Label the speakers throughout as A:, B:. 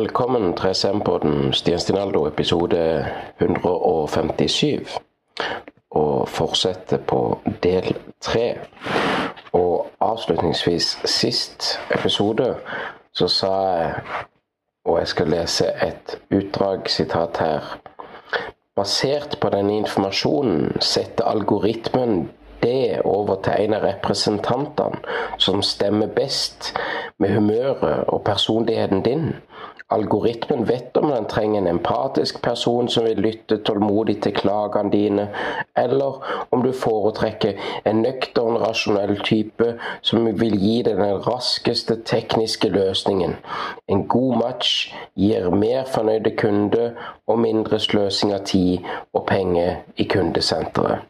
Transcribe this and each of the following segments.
A: Velkommen til SM-podden Stian episode 157. Og fortsette på del tre. Og avslutningsvis, sist episode, så sa jeg Og jeg skal lese et utdrag, sitat her. Basert på denne informasjonen setter algoritmen det over til en av representantene som stemmer best med humøret og personligheten din. Algoritmen vet om den trenger en empatisk person som vil lytte tålmodig til klagene dine, eller om du foretrekker en nøktern, rasjonell type som vil gi deg den raskeste tekniske løsningen. En god match gir mer fornøyde kunder og mindre sløsing av tid og penger i kundesenteret.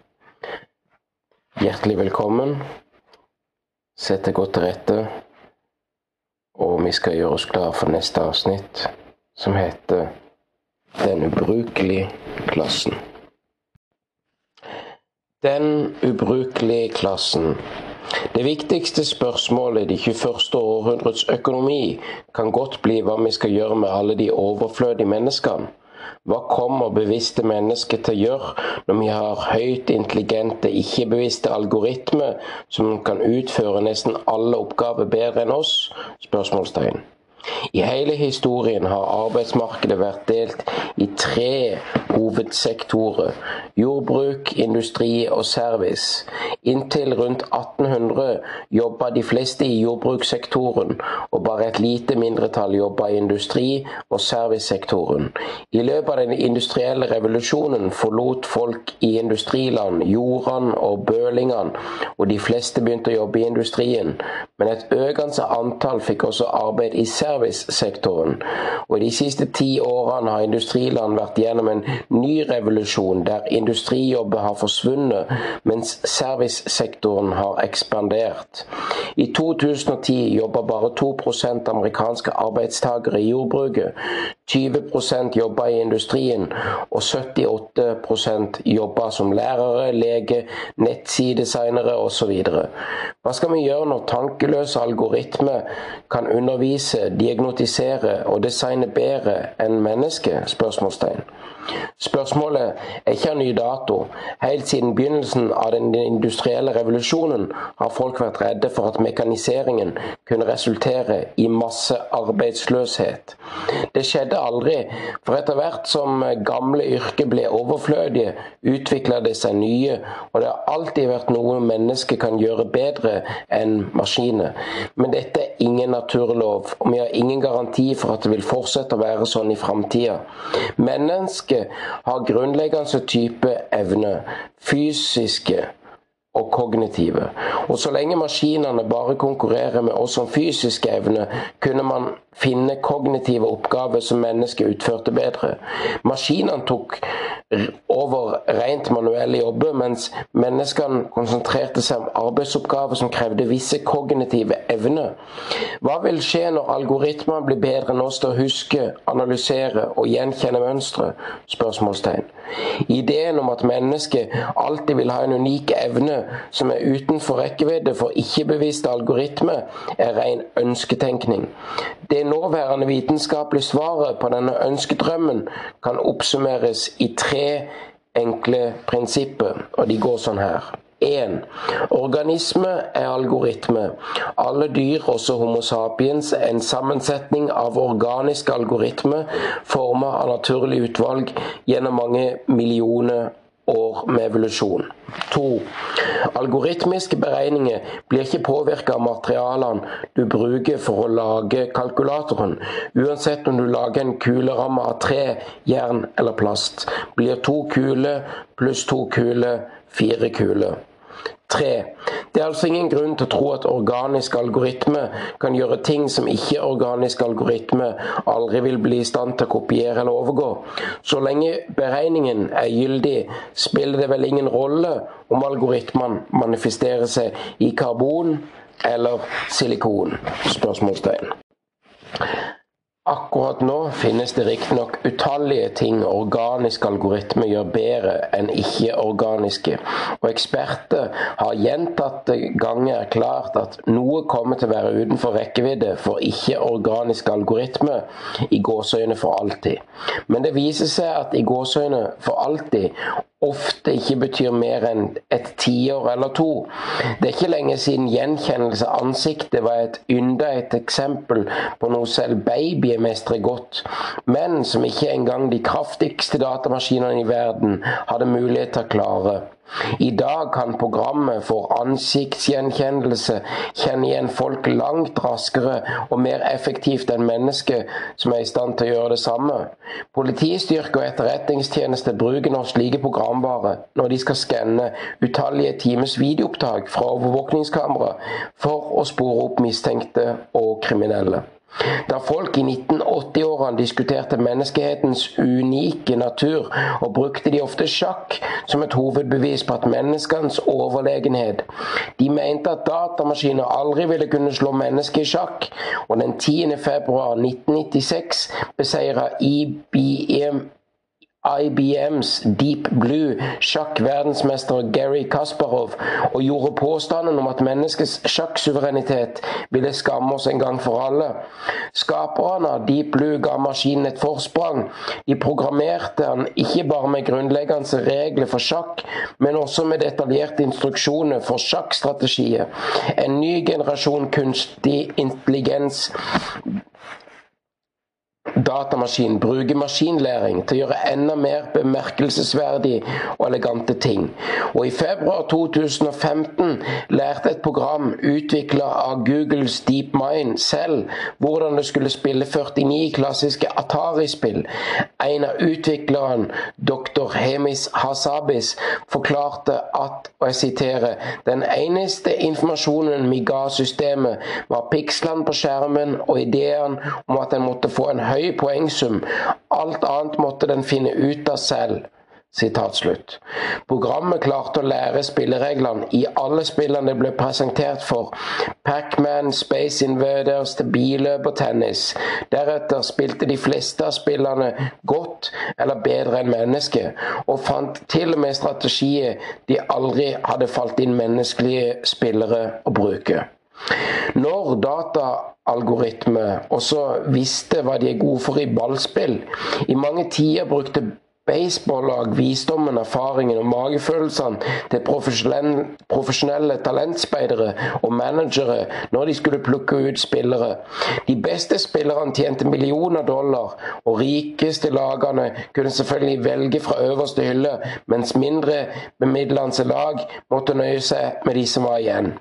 A: Hjertelig velkommen. Sett deg godt til rette. Og vi skal gjøre oss klar for neste avsnitt, som heter Den ubrukelige klassen. Den ubrukelige klassen. Det viktigste spørsmålet i det 21. århundrets økonomi kan godt bli hva vi skal gjøre med alle de overflødige menneskene. Hva kommer bevisste mennesker til å gjøre når vi har høyt intelligente, ikke-bevisste algoritmer som kan utføre nesten alle oppgaver bedre enn oss? Spørsmålstegn. I hele historien har arbeidsmarkedet vært delt i tre hovedsektorer jordbruk, industri og service. Inntil rundt 1800 jobba de fleste i jordbrukssektoren, og bare et lite mindretall jobba i industri- og servicesektoren. I løpet av den industrielle revolusjonen forlot folk i industriland jordene og bølingene, og de fleste begynte å jobbe i industrien. Men et økende antall fikk også arbeid i servicesektoren. Og de siste ti årene har industriland vært gjennom en ny revolusjon der industrijobber har forsvunnet, mens servicesektoren har ekspandert. I 2010 jobba bare 2% amerikanske arbeidstakere i jordbruket. 20% jobba i industrien, og 78% jobba som lærere, lege, nettsidesignere osv. Hva skal vi gjøre når tankeløse algoritmer kan undervise, diagnotisere og designe bedre enn mennesker? Spørsmålstegn. Spørsmålet er ikke av ny dato. Helt siden begynnelsen av den industrielle revolusjonen har folk vært redde for at mekaniseringen kunne resultere i massearbeidsløshet. Det skjedde aldri, for etter hvert som gamle yrker ble overflødige, utvikla det seg nye, og det har alltid vært noe mennesker kan gjøre bedre enn maskiner. Men dette er ingen naturlov, og vi har ingen garanti for at det vil fortsette å være sånn i framtida. Mennesket har grunnleggende type evner, fysiske og kognitive. Og så lenge maskinene bare konkurrerer med oss som fysiske evner, kunne man finne kognitive oppgaver som mennesket utførte bedre. Maskinene tok over rent manuelle jobber, mens menneskene konsentrerte seg om arbeidsoppgaver som krevde visse kognitive evner. Hva vil skje når algoritmene blir bedre oss til å huske, analysere og gjenkjenne mønstre? Spørsmålstegn. Ideen om at mennesket alltid vil ha en unik evne som er utenfor rekkevidde for ikke-bevisste algoritmer, er ren ønsketenkning. Det nåværende vitenskapelige svaret på denne ønskedrømmen kan oppsummeres i tre enkle prinsipper, og de går sånn her. 1. Organisme er algoritme. Alle dyr, også Homo sapiens, er en sammensetning av organiske algoritmer formet av naturlig utvalg gjennom mange millioner år med evolusjon. 2. Algoritmiske beregninger blir ikke påvirka av materialene du bruker for å lage kalkulatoren. Uansett om du lager en kuleramme av tre, jern eller plast, blir to kuler pluss to kuler fire kuler. 3. Det er altså ingen grunn til å tro at organisk algoritme kan gjøre ting som ikke-organisk algoritme aldri vil bli i stand til å kopiere eller overgå. Så lenge beregningen er gyldig, spiller det vel ingen rolle om algoritmen manifesterer seg i karbon eller silikon? Spørsmålstegn. Akkurat nå finnes det riktignok utallige ting organiske algoritmer gjør bedre enn ikke-organiske, og eksperter har gjentatte ganger erklært at noe kommer til å være utenfor rekkevidde for ikke-organiske algoritmer i gåseøyne for alltid. Men det viser seg at i gåseøyne for alltid ofte ikke betyr mer enn et tiår eller to. Det er ikke lenge siden gjenkjennelse av ansiktet var et ynda et eksempel på noe selv babyer mestrer godt, men som ikke engang de kraftigste datamaskinene i verden hadde mulighet til å klare. I dag kan programmet for ansiktsgjenkjennelse kjenne igjen folk langt raskere og mer effektivt enn mennesker som er i stand til å gjøre det samme. Politistyrke og etterretningstjeneste bruker nå slike programvare når de skal skanne utallige times videoopptak fra overvåkningskamera for å spore opp mistenkte og kriminelle. Da folk i 1980-årene diskuterte menneskehetens unike natur, og brukte de ofte sjakk som et hovedbevis på at menneskenes overlegenhet. De mente at datamaskiner aldri ville kunne slå mennesket i sjakk, og den 10. februar 1996 beseira IBM IBMs Deep Blue sjakkverdensmester Gary Kasparov og gjorde påstanden om at menneskets sjakksuverenitet ville skamme oss en gang for alle. Skaperne av Deep Blue ga maskinen et forsprang. De programmerte den ikke bare med grunnleggende regler for sjakk, men også med detaljerte instruksjoner for sjakkstrategier. En ny generasjon kunstig intelligens datamaskin bruker maskinlæring til å gjøre enda mer bemerkelsesverdige og elegante ting. Og I februar 2015 lærte et program utvikla av Googles DeepMind selv hvordan det skulle spille 49 klassiske Atari-spill. En av utvikleren, dr. Hemis Hasabis, forklarte at og jeg siterer, den eneste informasjonen vi ga systemet, var pikslene på skjermen og ideen om at en måtte få en høy poengsum. Alt annet måtte den finne ut av selv. Programmet klarte å lære spillereglene i alle spillene det ble presentert for. Pacman, Space Invaders til billøp og tennis. Deretter spilte de fleste av spillerne godt eller bedre enn mennesket, og fant til og med strategier de aldri hadde falt inn menneskelige spillere å bruke. Når dataalgoritmer også visste hva de er gode for i ballspill I mange tider brukte baseballlag visdommen, erfaringen og magefølelsene til profesjonelle, profesjonelle talentspeidere og managere når de skulle plukke ut spillere. De beste spillerne tjente millioner dollar, og rikeste lagene kunne selvfølgelig velge fra øverste hylle, mens mindre bemidlende lag måtte nøye seg med de som var igjen.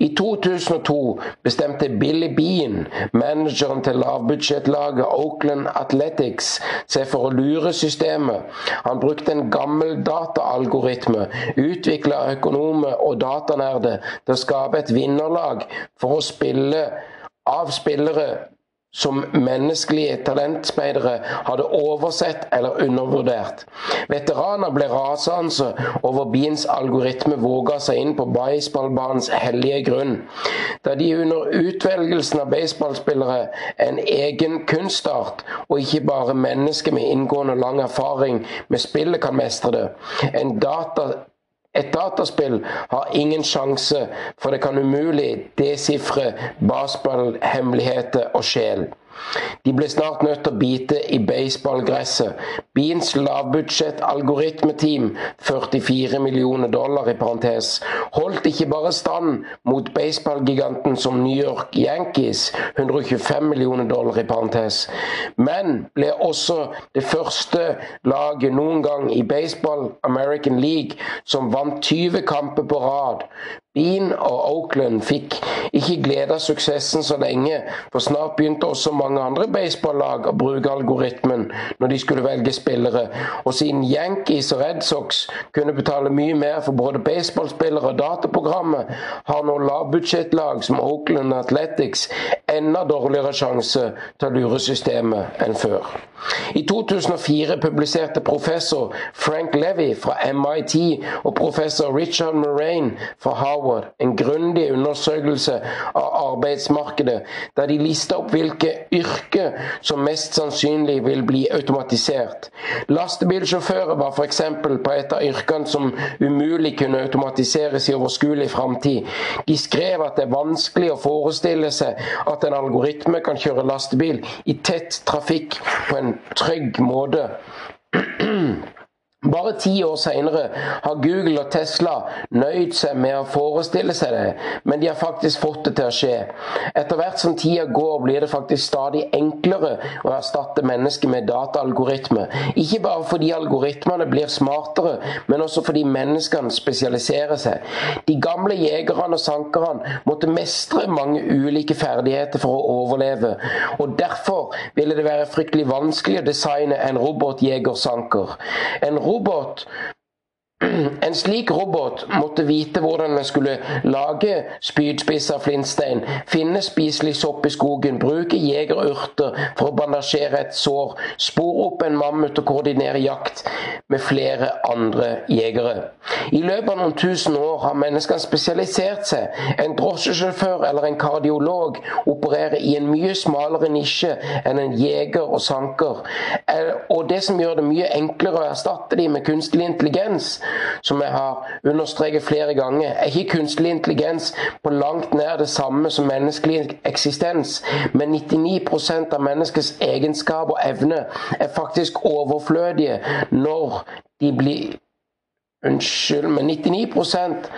A: I 2002 bestemte Billy Bean, manageren til lavbudsjettlaget Oakland Athletics, seg for å lure systemet. Han brukte en gammel dataalgoritme, utvikla økonomer og datanerder, til å skape et vinnerlag for å spille av spillere som menneskelige talentspeidere hadde oversett eller undervurdert. Veteraner ble rasende over Beans algoritme våga seg inn på baseballbanens hellige grunn. Da de under utvelgelsen av baseballspillere en egen kunstart, og ikke bare mennesker med inngående lang erfaring med spillet kan mestre det. En data et dataspill har ingen sjanse, for det kan umulig desifre baseballhemmeligheter og sjel. De ble snart nødt til å bite i baseballgresset. Beans lavbudsjett-algoritmeteam, 44 millioner dollar i parentes, holdt ikke bare stand mot baseballgiganten som New York Yankees, 125 millioner dollar i parentes, men ble også det første laget noen gang i baseball American League som vant 20 kamper på rad. Bean og Oakland fikk ikke glede av suksessen så lenge, for snart begynte også mange andre baseballag å bruke algoritmen når de skulle velge spillere. Og siden Yankees og Red Sox kunne betale mye mer for både baseballspillere og dataprogrammet, har nå lavbudsjettlag som Oakland Athletics enda dårligere sjanse til å lure systemet enn før. I 2004 publiserte professor Frank Levy fra MIT og professor Richard Moraine fra Harvard Howard en grundig undersøkelse av arbeidsmarkedet, der de lista opp hvilke yrker som mest sannsynlig vil bli automatisert. Lastebilsjåfører var f.eks. på et av yrkene som umulig kunne automatiseres i overskuelig framtid. De skrev at det er vanskelig å forestille seg at en algoritme kan kjøre lastebil i tett trafikk på en trygg måte. Bare ti år senere har Google og Tesla nøyd seg med å forestille seg det, men de har faktisk fått det til å skje. Etter hvert som tida går, blir det faktisk stadig enklere å erstatte mennesker med dataalgoritmer. Ikke bare fordi algoritmene blir smartere, men også fordi menneskene spesialiserer seg. De gamle jegerne og sankerne måtte mestre mange ulike ferdigheter for å overleve, og derfor ville det være fryktelig vanskelig å designe en robotjegersanker. En robot but En slik robot måtte vite hvordan man skulle lage spydspiss av flintstein, finne spiselig sopp i skogen, bruke jegerurter for å bandasjere et sår, spore opp en mammut og koordinere jakt med flere andre jegere. I løpet av noen tusen år har menneskene spesialisert seg. En drosjesjåfør eller en kardiolog opererer i en mye smalere nisje enn en jeger og sanker. Og det som gjør det mye enklere å erstatte dem med kunstig intelligens, som jeg har understreket flere ganger, er ikke kunstig intelligens på langt nær det samme som menneskelig eksistens, men 99% av menneskets egenskap og evne er faktisk overflødige når de blir Unnskyld, men 99%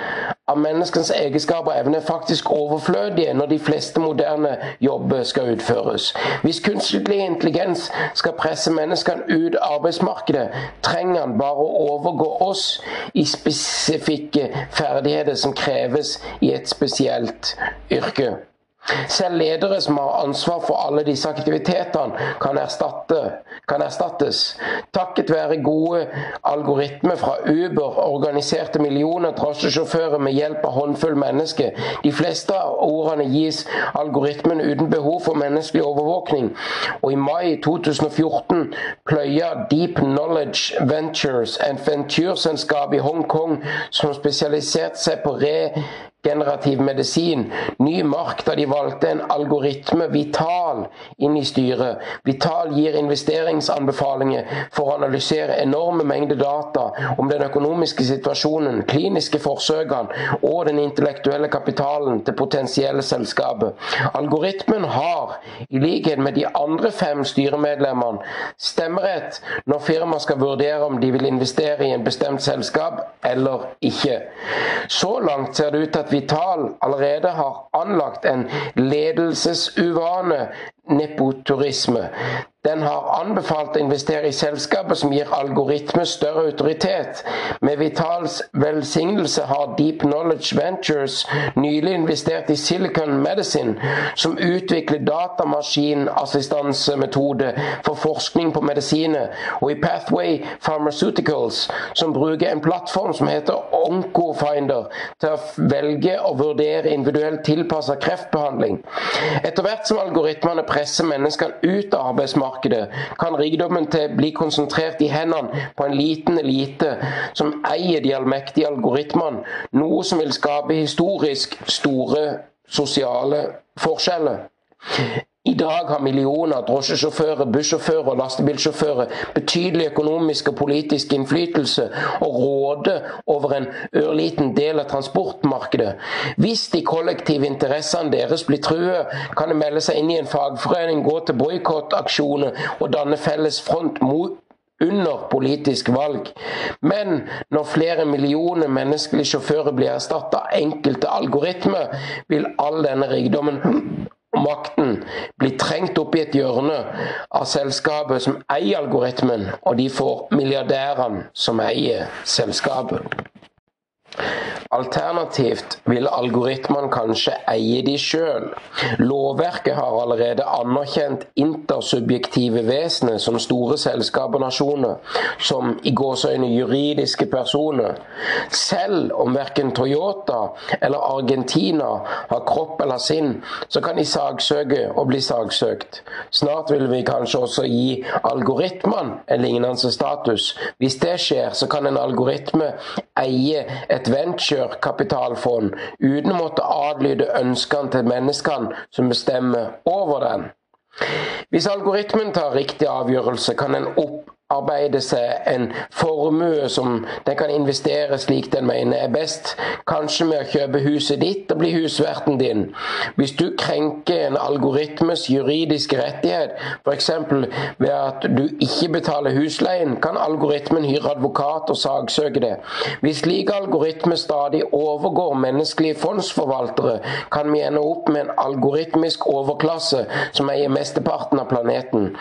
A: av menneskens egenskaper og evner er faktisk overflødige når de fleste moderne jobber skal utføres. Hvis kunstig intelligens skal presse menneskene ut av arbeidsmarkedet, trenger han bare å overgå oss i spesifikke ferdigheter som kreves i et spesielt yrke. Selv ledere som har ansvar for alle disse aktivitetene, kan, erstatte, kan erstattes. Takket være gode algoritmer fra Uber organiserte millioner drosjesjåfører med hjelp av håndfull mennesker. De fleste av ordene gis algoritmen uten behov for menneskelig overvåkning. Og i mai 2014 pløya Deep Knowledge Ventures, et ventureselskap i Hongkong som spesialiserte seg på re generativ medisin, ny mark da de valgte en algoritme, Vital, inn i styret. Vital gir investeringsanbefalinger for å analysere enorme mengder data om den økonomiske situasjonen, kliniske forsøkene og den intellektuelle kapitalen til potensielle selskaper. Algoritmen har, i likhet med de andre fem styremedlemmene, stemmerett når firmaet skal vurdere om de vil investere i en bestemt selskap eller ikke. Så langt ser det ut til at Vital allerede har anlagt en ledelsesuvane nepoturisme. Den har anbefalt å investere i selskaper som gir algoritmer større autoritet. Med Vitals velsignelse har Deep Knowledge Ventures nylig investert i Silicon Medicine, som utvikler datamaskin-assistansemetode for forskning på medisiner, og i Pathway Pharmaceuticals, som bruker en plattform som heter OncoFinder til å velge og vurdere individuelt tilpassa kreftbehandling. Etter hvert som algoritmene presser menneskene ut av arbeidsmarkedet, kan rikdommen til bli konsentrert i hendene på en liten elite som eier de allmektige algoritmene, noe som vil skape historisk store sosiale forskjeller. I dag har millioner drosjesjåfører, bussjåfører og lastebilsjåfører betydelig økonomisk og politisk innflytelse og råder over en ørliten del av transportmarkedet. Hvis de kollektive interessene deres blir truet, kan de melde seg inn i en fagforening, gå til boikottaksjoner og danne felles front mot under politisk valg. Men når flere millioner menneskelige sjåfører blir erstatta av enkelte algoritmer, vil all denne rikdommen makten blir trengt opp i et hjørne av selskapet som eier algoritmen, og de får milliardærene som eier selskapet. Alternativt vil algoritmene kanskje eie de sjøl. Lovverket har allerede anerkjent intersubjektive vesener som store selskaper og nasjoner, som i gåseøyne juridiske personer. Selv om verken Toyota eller Argentina har kropp eller sinn, så kan de saksøke og bli saksøkt. Snart vil vi kanskje også gi algoritmene en lignende status. Hvis det skjer, så kan en algoritme eie et venture kapitalfond uten å måtte adlyde ønskene til menneskene som bestemmer over den. Hvis algoritmen tar riktig avgjørelse, kan den opp arbeide seg en formue som den kan investere slik den mener er best. Kanskje med å kjøpe huset ditt og bli husverten din. Hvis du krenker en algoritmes juridiske rettighet, f.eks. ved at du ikke betaler husleien, kan algoritmen hyre advokat og saksøke det. Hvis slike algoritmer stadig overgår menneskelige fondsforvaltere, kan vi ende opp med en algoritmisk overklasse som eier mesteparten av planeten.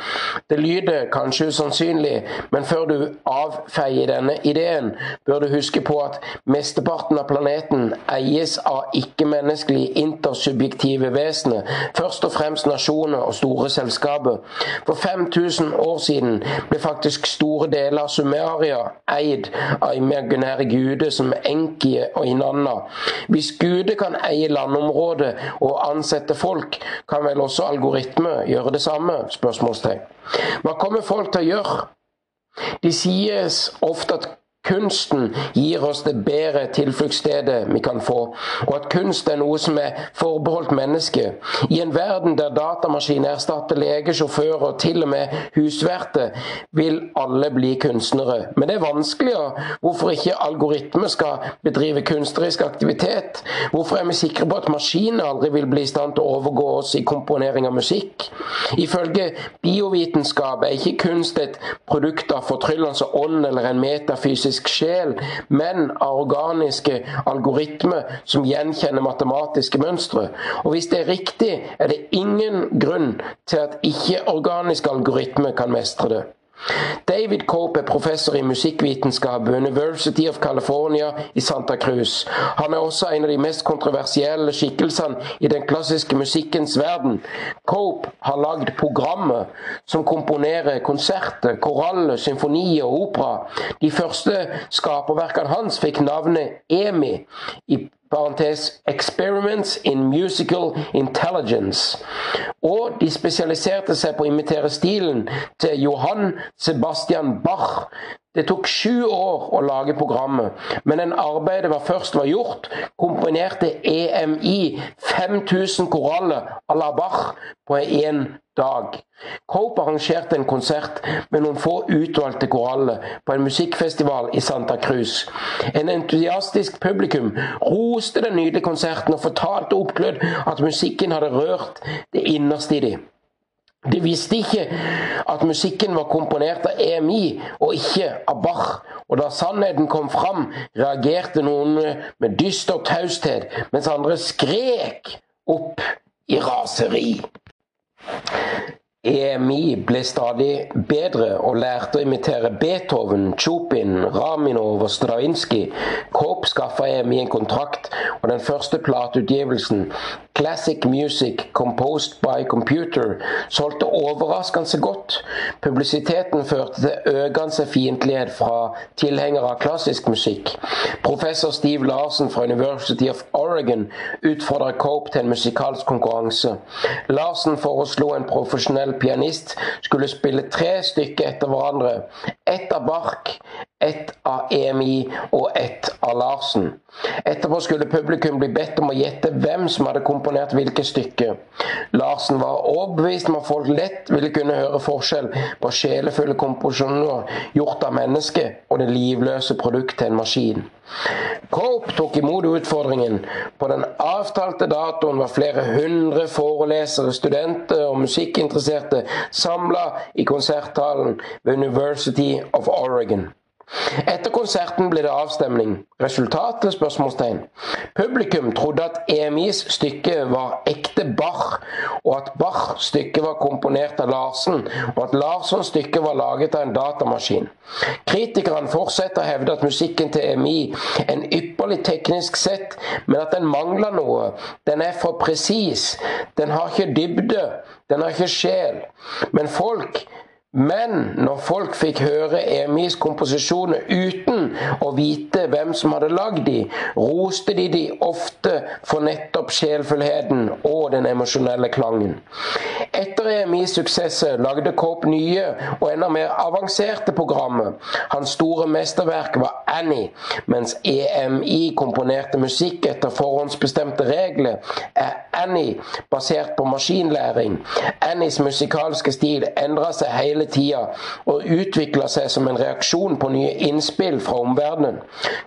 A: Det lyder kanskje usannsynlig men før du avfeier denne ideen, bør du huske på at mesteparten av planeten eies av ikke-menneskelige intersubjektive vesener, først og fremst nasjoner og store selskaper. For 5000 år siden ble faktisk store deler av Sumeria eid av imaginære guder som Enki og Inanna. Hvis guder kan eie landområdet og ansette folk, kan vel også algoritmer gjøre det samme? spørsmålstegn. Hva kommer folk til å gjøre de sies ofte at kunsten gir oss det bedre tilfluktsstedet vi kan få, og at kunst er noe som er forbeholdt mennesket. I en verden der datamaskiner erstatter lege, sjåfører og til og med husverter, vil alle bli kunstnere. Men det er vanskeligere. Hvorfor ikke algoritmer skal bedrive kunstnerisk aktivitet? Hvorfor er vi sikre på at maskiner aldri vil bli i stand til å overgå oss i komponering av musikk? Ifølge biovitenskap er ikke kunst et produkt av fortryllende ånd eller en metafysisk fysisk sjel, men av organiske algoritmer som gjenkjenner matematiske mønstre. Og hvis det er riktig, er det ingen grunn til at ikke-organiske algoritmer kan mestre det. David Cope er professor i musikkvitenskap ved University of California i Santa Cruz. Han er også en av de mest kontroversielle skikkelsene i den klassiske musikkens verden. Cope har lagd programmer som komponerer konserter, koraller, symfonier og opera. De første skaperverkene hans fikk navnet EMI parentes Experiments in Musical Intelligence. Og de spesialiserte seg på å imitere stilen til Johan Sebastian Bach. Det tok sju år å lage programmet, men en arbeidet var først var gjort, komponerte EMI 5000 koraller à la Bach på én dag. Cope arrangerte en konsert med noen få utvalgte koraller på en musikkfestival i Santa Cruz. En entusiastisk publikum roste den nydelige konserten og fortalte oppglødd at musikken hadde rørt det innerste i dem. De visste ikke at musikken var komponert av EMI og ikke av Bach. Og da sannheten kom fram, reagerte noen med dyster taushet, mens andre skrek opp i raseri. EMI ble stadig bedre og lærte å imitere Beethoven, Chopin, Raminov og Stravinskij. Kopp skaffa EMI en kontrakt, og den første plateutgivelsen, Classic Music Composed by Computer, solgte overraskende godt. Publisiteten førte til økende fiendtlighet fra tilhengere av klassisk musikk. Professor Steve Larsen fra University of Oregon utfordra Cope til en musikalsk konkurranse. Larsen foreslo en profesjonell pianist skulle spille tre stykker etter hverandre. Ett av Bark, ett av EMI og ett av Larsen. Etterpå skulle publikum bli bedt om å gjette hvem som hadde komponert hvilket stykke. Larsen var overbevist om at folk lett ville kunne høre forskjell på sjelefulle komposisjoner gjort av mennesket og det livløse produktet til en maskin. Cope tok imot utfordringen. På den avtalte datoen var flere hundre forelesere, studenter og musikkinteresserte samla i konserthallen ved University of Oregon. Etter konserten ble det avstemning. Resultatet? spørsmålstegn. Publikum trodde at EMIs stykke var ekte Bach, og at Bachs stykke var komponert av Larsen, og at Larsens stykke var laget av en datamaskin. Kritikerne fortsetter å hevde at musikken til EMI er ypperlig teknisk sett, men at den mangler noe. Den er for presis. Den har ikke dybde. Den har ikke sjel. Men folk Men når folk fikk høre Emis komposisjoner uten å vite hvem som hadde lagd de, roste de de ofte for nettopp sjelfullheten og den emosjonelle klangen. Etter Emis suksesser lagde Cope nye og enda mer avanserte programmer. Hans store mesterverk var Annie, mens EMI komponerte musikk etter forhåndsbestemte regler, er Annie basert på maskinlæring. Annies musikalske stil endra seg hele tida og utvikler seg som en reaksjon på nye innspill fra omverdenen.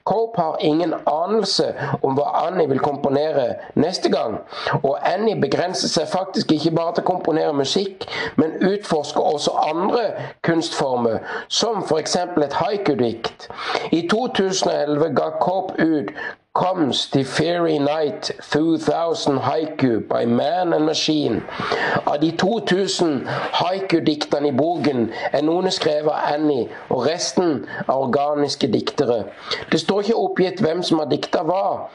A: Cope har ingen anelse om hva Annie vil komponere neste gang, og Annie begrenser seg faktisk ikke bare til å komponere musikk, men utforsker også andre kunstformer, som f.eks. et haiku-dikt. I 2011 ga Cope ut comes the fairy night through thousand haiku by man and machine. Av de 2000 haiku-diktene i boken er noen skrevet av Annie, og resten av organiske diktere. Det står ikke oppgitt hvem som har dikta hva.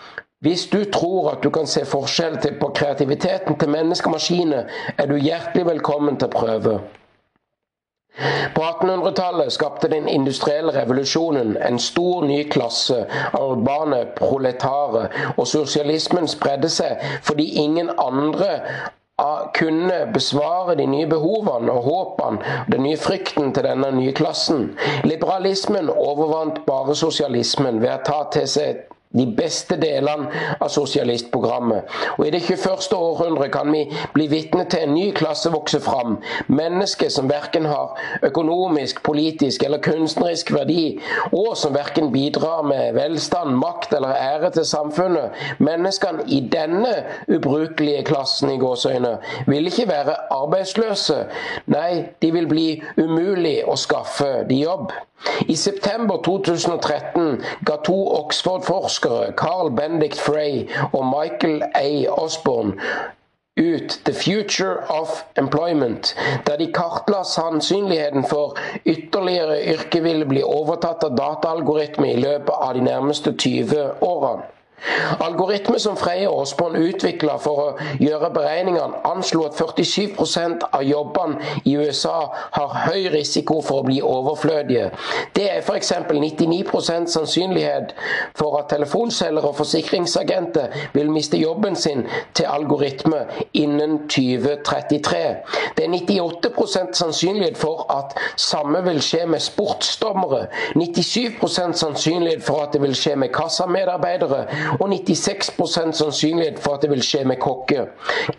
A: Hvis du tror at du kan se forskjell på kreativiteten til menneske og maskiner, er du hjertelig velkommen til å prøve. På 1800-tallet skapte den industrielle revolusjonen en stor ny klasse av urbane proletarer, og sosialismen spredde seg fordi ingen andre kunne besvare de nye behovene og håpene, og den nye frykten til denne nye klassen. Liberalismen overvant bare sosialismen ved å ta til seg de beste delene av sosialistprogrammet. Og I det 21. århundret kan vi bli vitne til en ny klasse vokse fram. Mennesker som verken har økonomisk, politisk eller kunstnerisk verdi, og som verken bidrar med velstand, makt eller ære til samfunnet. Menneskene i denne ubrukelige klassen i gåsøyne vil ikke være arbeidsløse. Nei, de vil bli umulig å skaffe de jobb. I september 2013 ga to Oxford-forskere, Carl Bendict Frey og Michael A. Osborne, ut The Future of Employment, der de kartla sannsynligheten for ytterligere yrke ville bli overtatt av dataalgoritmer i løpet av de nærmeste 20 årene. Algoritmer som Freie Aasbond utvikla for å gjøre beregningene, anslo at 47% av jobbene i USA har høy risiko for å bli overflødige. Det er f.eks. 99% sannsynlighet for at telefonselgere og forsikringsagenter vil miste jobben sin til algoritme innen 2033. Det er 98% sannsynlighet for at samme vil skje med sportsdommere. 97% sannsynlighet for at det vil skje med kassamedarbeidere og 96% sannsynlighet for at det vil skje med kokke.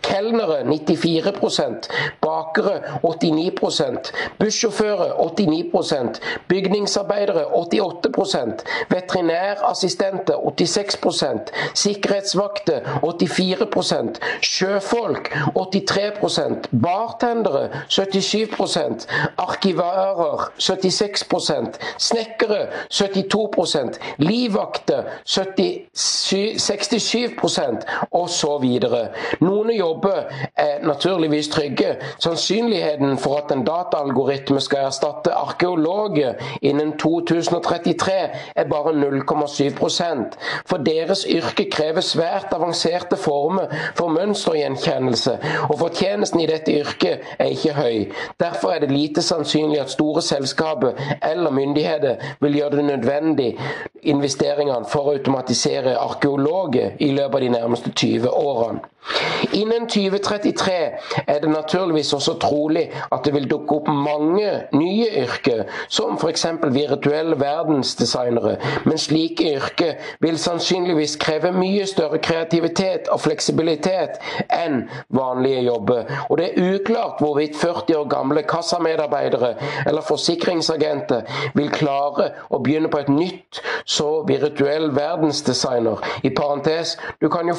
A: Kelnere 94% bakere 89% bussjåfører 89% bygningsarbeidere 88% veterinærassistenter 86% sikkerhetsvakter 84% sjøfolk 83% bartendere 77% arkivarer 76% snekkere 72% livvakter 76 67% osv. Noen jobber er naturligvis trygge. Sannsynligheten for at en dataalgoritme skal erstatte arkeologer innen 2033 er bare 0,7% For deres yrke krever svært avanserte former for mønstergjenkjennelse, og fortjenesten i dette yrket er ikke høy. Derfor er det lite sannsynlig at store selskaper eller myndigheter vil gjøre det nødvendig investeringene for å automatisere arkeologer i løpet av de nærmeste 20 årene. Innen 2033 er det naturligvis også trolig at det vil dukke opp mange nye yrker, som f.eks. virtuelle verdensdesignere. Men slike yrker vil sannsynligvis kreve mye større kreativitet og fleksibilitet enn vanlige jobber. Og det er uklart hvorvidt 40 år gamle kassamedarbeidere eller forsikringsagenter vil klare å begynne på et nytt så virtuell verdensdesigner. I parentes, du kan jo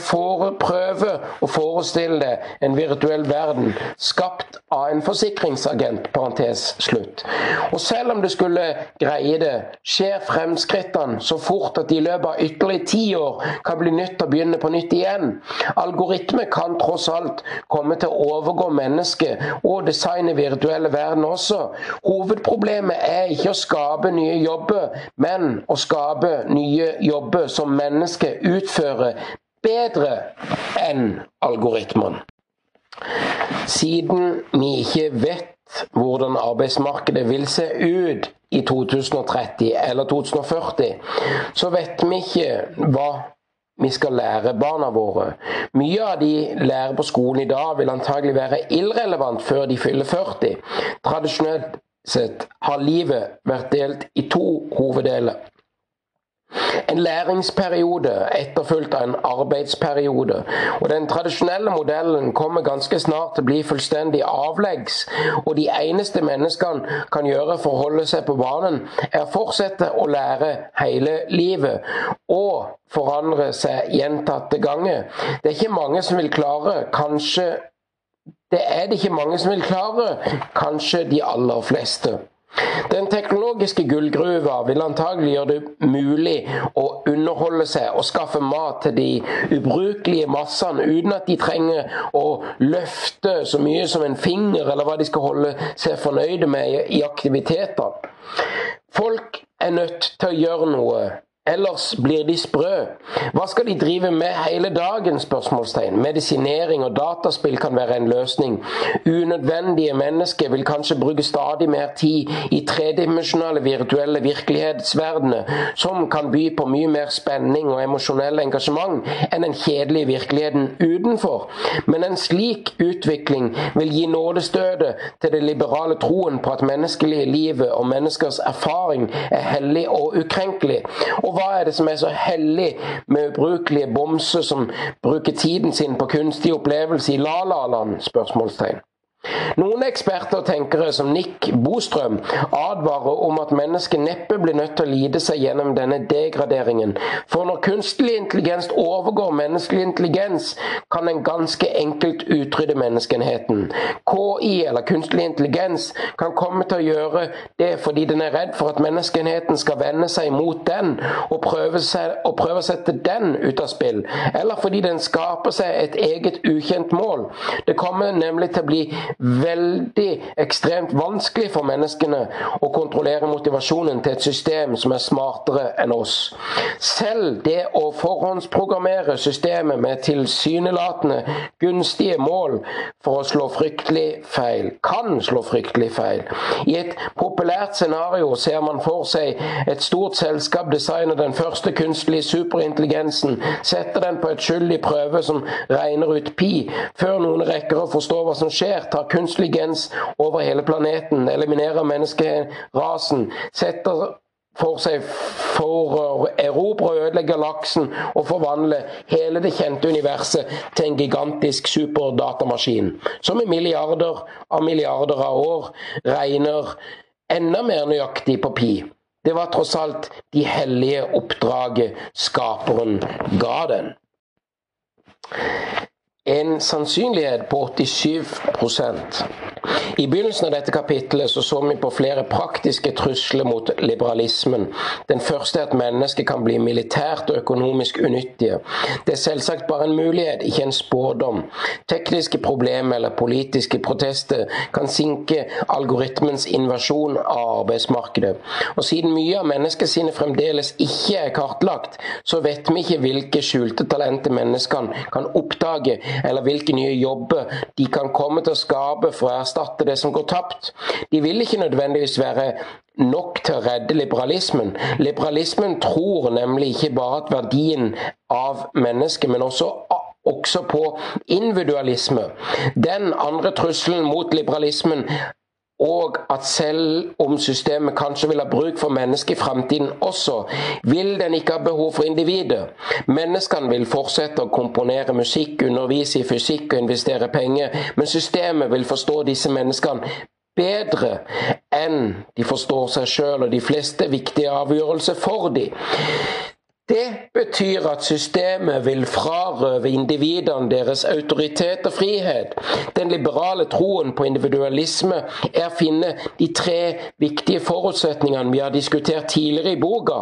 A: prøve å forestille en virtuell verden skapt av en forsikringsagent. parentes slutt. Og selv om du skulle greie det, skjer fremskrittene så fort at de i løpet av ytterligere ti år kan bli nødt til å begynne på nytt igjen. Algoritme kan tross alt komme til å overgå mennesket og designe virtuelle verden også. Hovedproblemet er ikke å skape nye jobber, men å skape nye jobber som mennesket utfører bedre enn algoritmene. Siden vi ikke vet hvordan arbeidsmarkedet vil se ut i 2030 eller 2040, så vet vi ikke hva vi skal lære barna våre. Mye av de lærer på skolen i dag, vil antagelig være irrelevant før de fyller 40. Tradisjonelt sett har livet vært delt i to hoveddeler. En læringsperiode etterfulgt av en arbeidsperiode. Og Den tradisjonelle modellen kommer ganske snart til å bli fullstendig avleggs. Og de eneste menneskene kan gjøre for å holde seg på banen, er å fortsette å lære hele livet. Og forandre seg gjentatte ganger. Det er ikke mange som vil klare, kanskje det er det ikke mange som vil klare, kanskje de aller fleste. Den teknologiske gullgruva vil antagelig gjøre det mulig å underholde seg og skaffe mat til de ubrukelige massene uten at de trenger å løfte så mye som en finger, eller hva de skal holde seg fornøyde med i aktiviteter. Folk er nødt til å gjøre noe Ellers blir de sprø. Hva skal de drive med hele dagen? spørsmålstegn. Medisinering og dataspill kan være en løsning. Unødvendige mennesker vil kanskje bruke stadig mer tid i tredimensjonale virtuelle virkelighetsverdener, som kan by på mye mer spenning og emosjonell engasjement enn den kjedelige virkeligheten utenfor. Men en slik utvikling vil gi nådestøtet til det liberale troen på at menneskelige livet og menneskers erfaring er hellig og ukrenkelig. Og hva er det som er så hellig med ubrukelige bomser som bruker tiden sin på kunstig opplevelse i la-la-land? spørsmålstegn. Noen eksperter og tenkere, som Nick Bostrøm, advarer om at mennesket neppe blir nødt til å lide seg gjennom denne degraderingen. For når kunstig intelligens overgår menneskelig intelligens, kan den ganske enkelt utrydde menneskenheten. KI, eller kunstig intelligens, kan komme til å gjøre det fordi den er redd for at menneskenheten skal vende seg mot den og prøve, seg, og prøve å sette den ut av spill, eller fordi den skaper seg et eget ukjent mål. Det kommer nemlig til å bli veldig ekstremt vanskelig for menneskene å kontrollere motivasjonen til et system som er smartere enn oss. Selv det å forhåndsprogrammere systemet med tilsynelatende gunstige mål for å slå fryktelig feil, kan slå fryktelig feil. I et populært scenario ser man for seg et stort selskap designer den første kunstige superintelligensen, setter den på et skyldig prøve som regner ut pi, før noen rekker å forstå hva som skjer, tar kunstig gens over hele planeten, eliminerer menneskerasen, setter for seg for å erobre og ødelegge galaksen og forvandle hele det kjente universet til en gigantisk superdatamaskin, som i milliarder av milliarder av år regner enda mer nøyaktig på pi. Det var tross alt de hellige oppdraget skaperen ga den en sannsynlighet på 87% I begynnelsen av dette kapittelet så, så vi på flere praktiske trusler mot liberalismen. Den første er at mennesker kan bli militært og økonomisk unyttige. Det er selvsagt bare en mulighet, ikke en spådom. Tekniske problemer eller politiske protester kan sinke algoritmens invasjon av arbeidsmarkedet. Og siden mye av menneskesinnet fremdeles ikke er kartlagt, så vet vi ikke hvilke skjulte talenter menneskene kan oppdage eller hvilke nye jobber de kan komme til å skape for å erstatte det som går tapt. De vil ikke nødvendigvis være nok til å redde liberalismen. Liberalismen tror nemlig ikke bare at verdien av mennesket, men også også på individualisme. Den andre trusselen mot liberalismen og at selv om systemet kanskje vil ha bruk for mennesket i fremtiden også, vil den ikke ha behov for individet. Menneskene vil fortsette å komponere musikk, undervise i fysikk og investere penger, men systemet vil forstå disse menneskene bedre enn de forstår seg sjøl og de fleste viktige avgjørelser for dem. Det betyr at systemet vil frarøve individene deres autoritet og frihet. Den liberale troen på individualisme er å finne de tre viktige forutsetningene vi har diskutert tidligere i boka.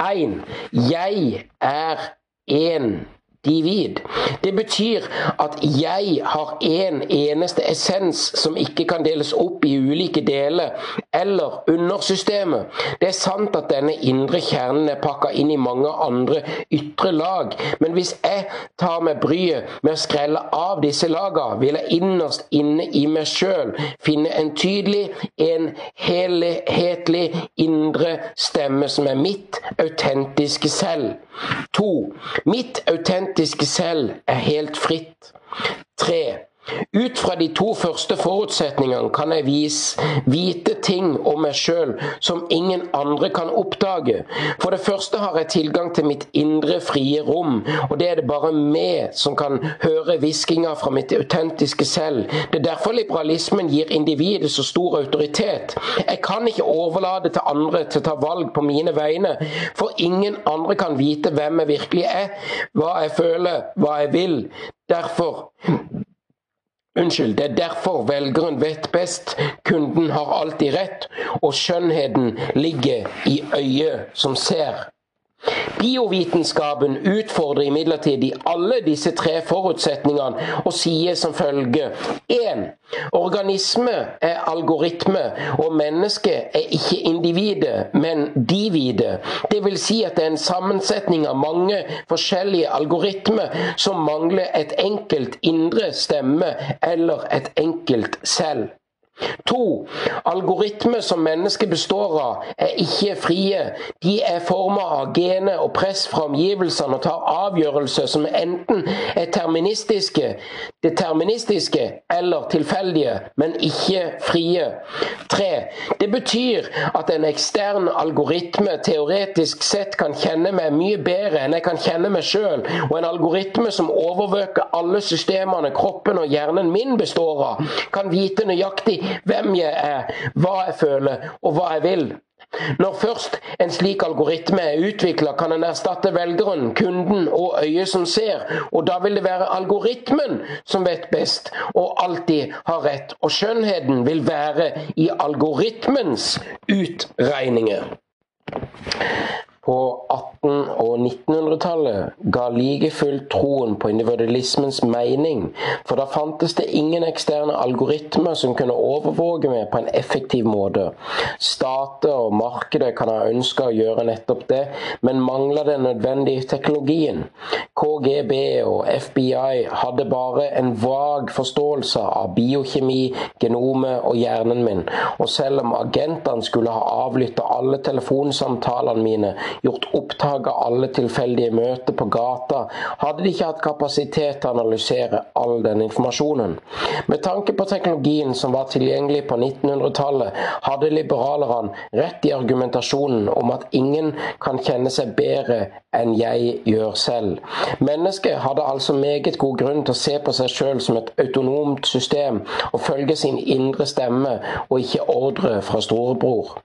A: 1. Jeg er én divid. Det betyr at jeg har en eneste essens som ikke kan deles opp i ulike deler eller undersystemet. Det er sant at denne indre kjernen er pakka inn i mange andre ytre lag, men hvis jeg tar meg bryet med å skrelle av disse lagene, vil jeg innerst inne i meg sjøl finne en tydelig, en helhetlig indre stemme som er mitt autentiske selv. To. Mitt autentiske selv er helt fritt. Tre. Ut fra de to første forutsetningene kan jeg vise, vite ting om meg sjøl som ingen andre kan oppdage. For det første har jeg tilgang til mitt indre, frie rom, og det er det bare meg som kan høre hviskinga fra mitt autentiske selv. Det er derfor liberalismen gir individet så stor autoritet. Jeg kan ikke overlate til andre til å ta valg på mine vegne, for ingen andre kan vite hvem jeg virkelig er, hva jeg føler, hva jeg vil. Derfor Unnskyld, det er derfor velgeren vet best. Kunden har alltid rett, og skjønnheten ligger i øyet som ser. Biovitenskapen utfordrer imidlertid i alle disse tre forutsetningene og sier som følger 1. Organisme er algoritme, og mennesket er ikke individet, men dividet. Det vil si at det er en sammensetning av mange forskjellige algoritmer som mangler et enkelt indre stemme eller et enkelt selv. To. Algoritmer som mennesket består av, er ikke frie. De er forma av gener og press fra omgivelsene og tar avgjørelser som enten er terministiske, deterministiske eller tilfeldige, men ikke frie. Tre. Det betyr at en ekstern algoritme teoretisk sett kan kjenne meg mye bedre enn jeg kan kjenne meg sjøl, og en algoritme som overvåker alle systemene kroppen og hjernen min består av, kan vite nøyaktig hvem jeg er, hva jeg føler og hva jeg vil. Når først en slik algoritme er utvikla, kan en erstatte velgeren, kunden og øyet som ser, og da vil det være algoritmen som vet best og alltid har rett. Og skjønnheten vil være i algoritmens utregninger på 1800- og 1900-tallet ga like fullt troen på individualismens mening, for da fantes det ingen eksterne algoritmer som kunne overvåke meg på en effektiv måte. Stater og markedet kan ha ønska å gjøre nettopp det, men mangla den nødvendige teknologien. KGB og FBI hadde bare en vag forståelse av biokjemi, genomet og hjernen min, og selv om agentene skulle ha avlytta alle telefonsamtalene mine, gjort opptak av alle tilfeldige møter på gata, hadde de ikke hatt kapasitet til å analysere all den informasjonen. Med tanke på teknologien som var tilgjengelig på 1900-tallet, hadde liberalerne rett i argumentasjonen om at ingen kan kjenne seg bedre enn jeg gjør selv. Mennesket hadde altså meget god grunn til å se på seg sjøl som et autonomt system og følge sin indre stemme og ikke ordre fra storebror.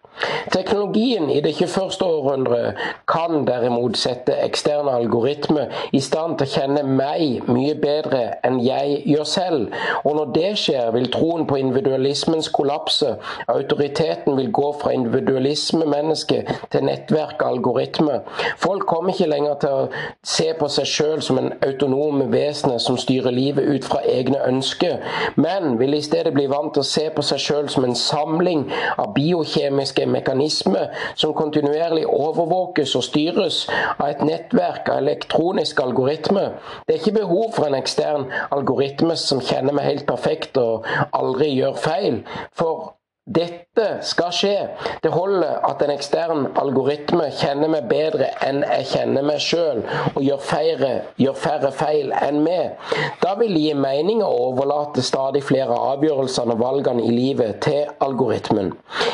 A: Teknologien i det 21. århundret kan derimot sette eksterne algoritmer i stand til å kjenne meg mye bedre enn jeg gjør selv. Og når det skjer, vil troen på individualismens kollapse. Autoriteten vil gå fra individualisme-menneske til nettverk og algoritmer. Folk kommer ikke lenger til å se på seg sjøl som en autonom vesen som styrer livet ut fra egne ønsker, men vil i stedet bli vant til å se på seg sjøl som en samling av biokjemiske biologiske mekanisme som kontinuerlig overvåkes og styres av et nettverk av elektroniske algoritmer. Det er ikke behov for en ekstern algoritme som kjenner meg helt perfekt og aldri gjør feil. For dette skal skje. Det holder at en ekstern algoritme kjenner meg bedre enn jeg kjenner meg sjøl, og gjør færre, gjør færre, feil enn meg. Da vil det gi mening å overlate stadig flere avgjørelser og valgene i livet til algoritmen.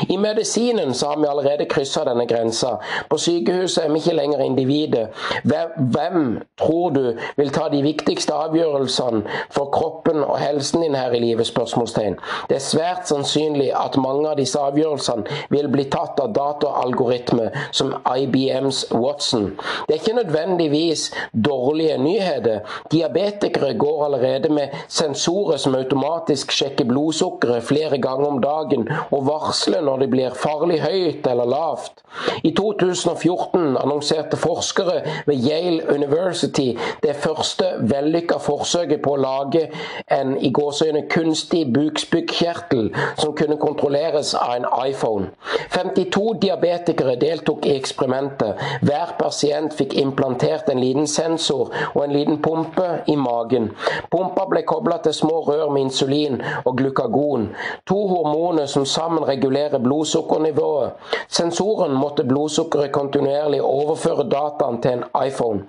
A: I medisinen så har vi allerede kryssa denne grensa. På sykehuset er vi ikke lenger individet. Hvem tror du vil ta de viktigste avgjørelsene for kroppen og helsen din her i livet? spørsmålstegn. Det er svært sannsynlig at mange av de disse avgjørelsene vil bli tatt av dataalgoritmer som IBMs Watson. Det er ikke nødvendigvis dårlige nyheter. Diabetikere går allerede med sensorer som automatisk sjekker blodsukkeret flere ganger om dagen og varsler når det blir farlig høyt eller lavt. I 2014 annonserte forskere ved Yale University det første vellykka forsøket på å lage en i gåseøyne kunstig bukspyttkjertel som kunne kontrolleres av en iPhone. 52 diabetikere deltok i eksperimentet. Hver pasient fikk implantert en liten sensor og en liten pumpe i magen. Pumpa ble kobla til små rør med insulin og glukagon, to hormoner som sammen regulerer blodsukkernivået. Sensoren måtte blodsukkeret kontinuerlig overføre dataen til en iPhone.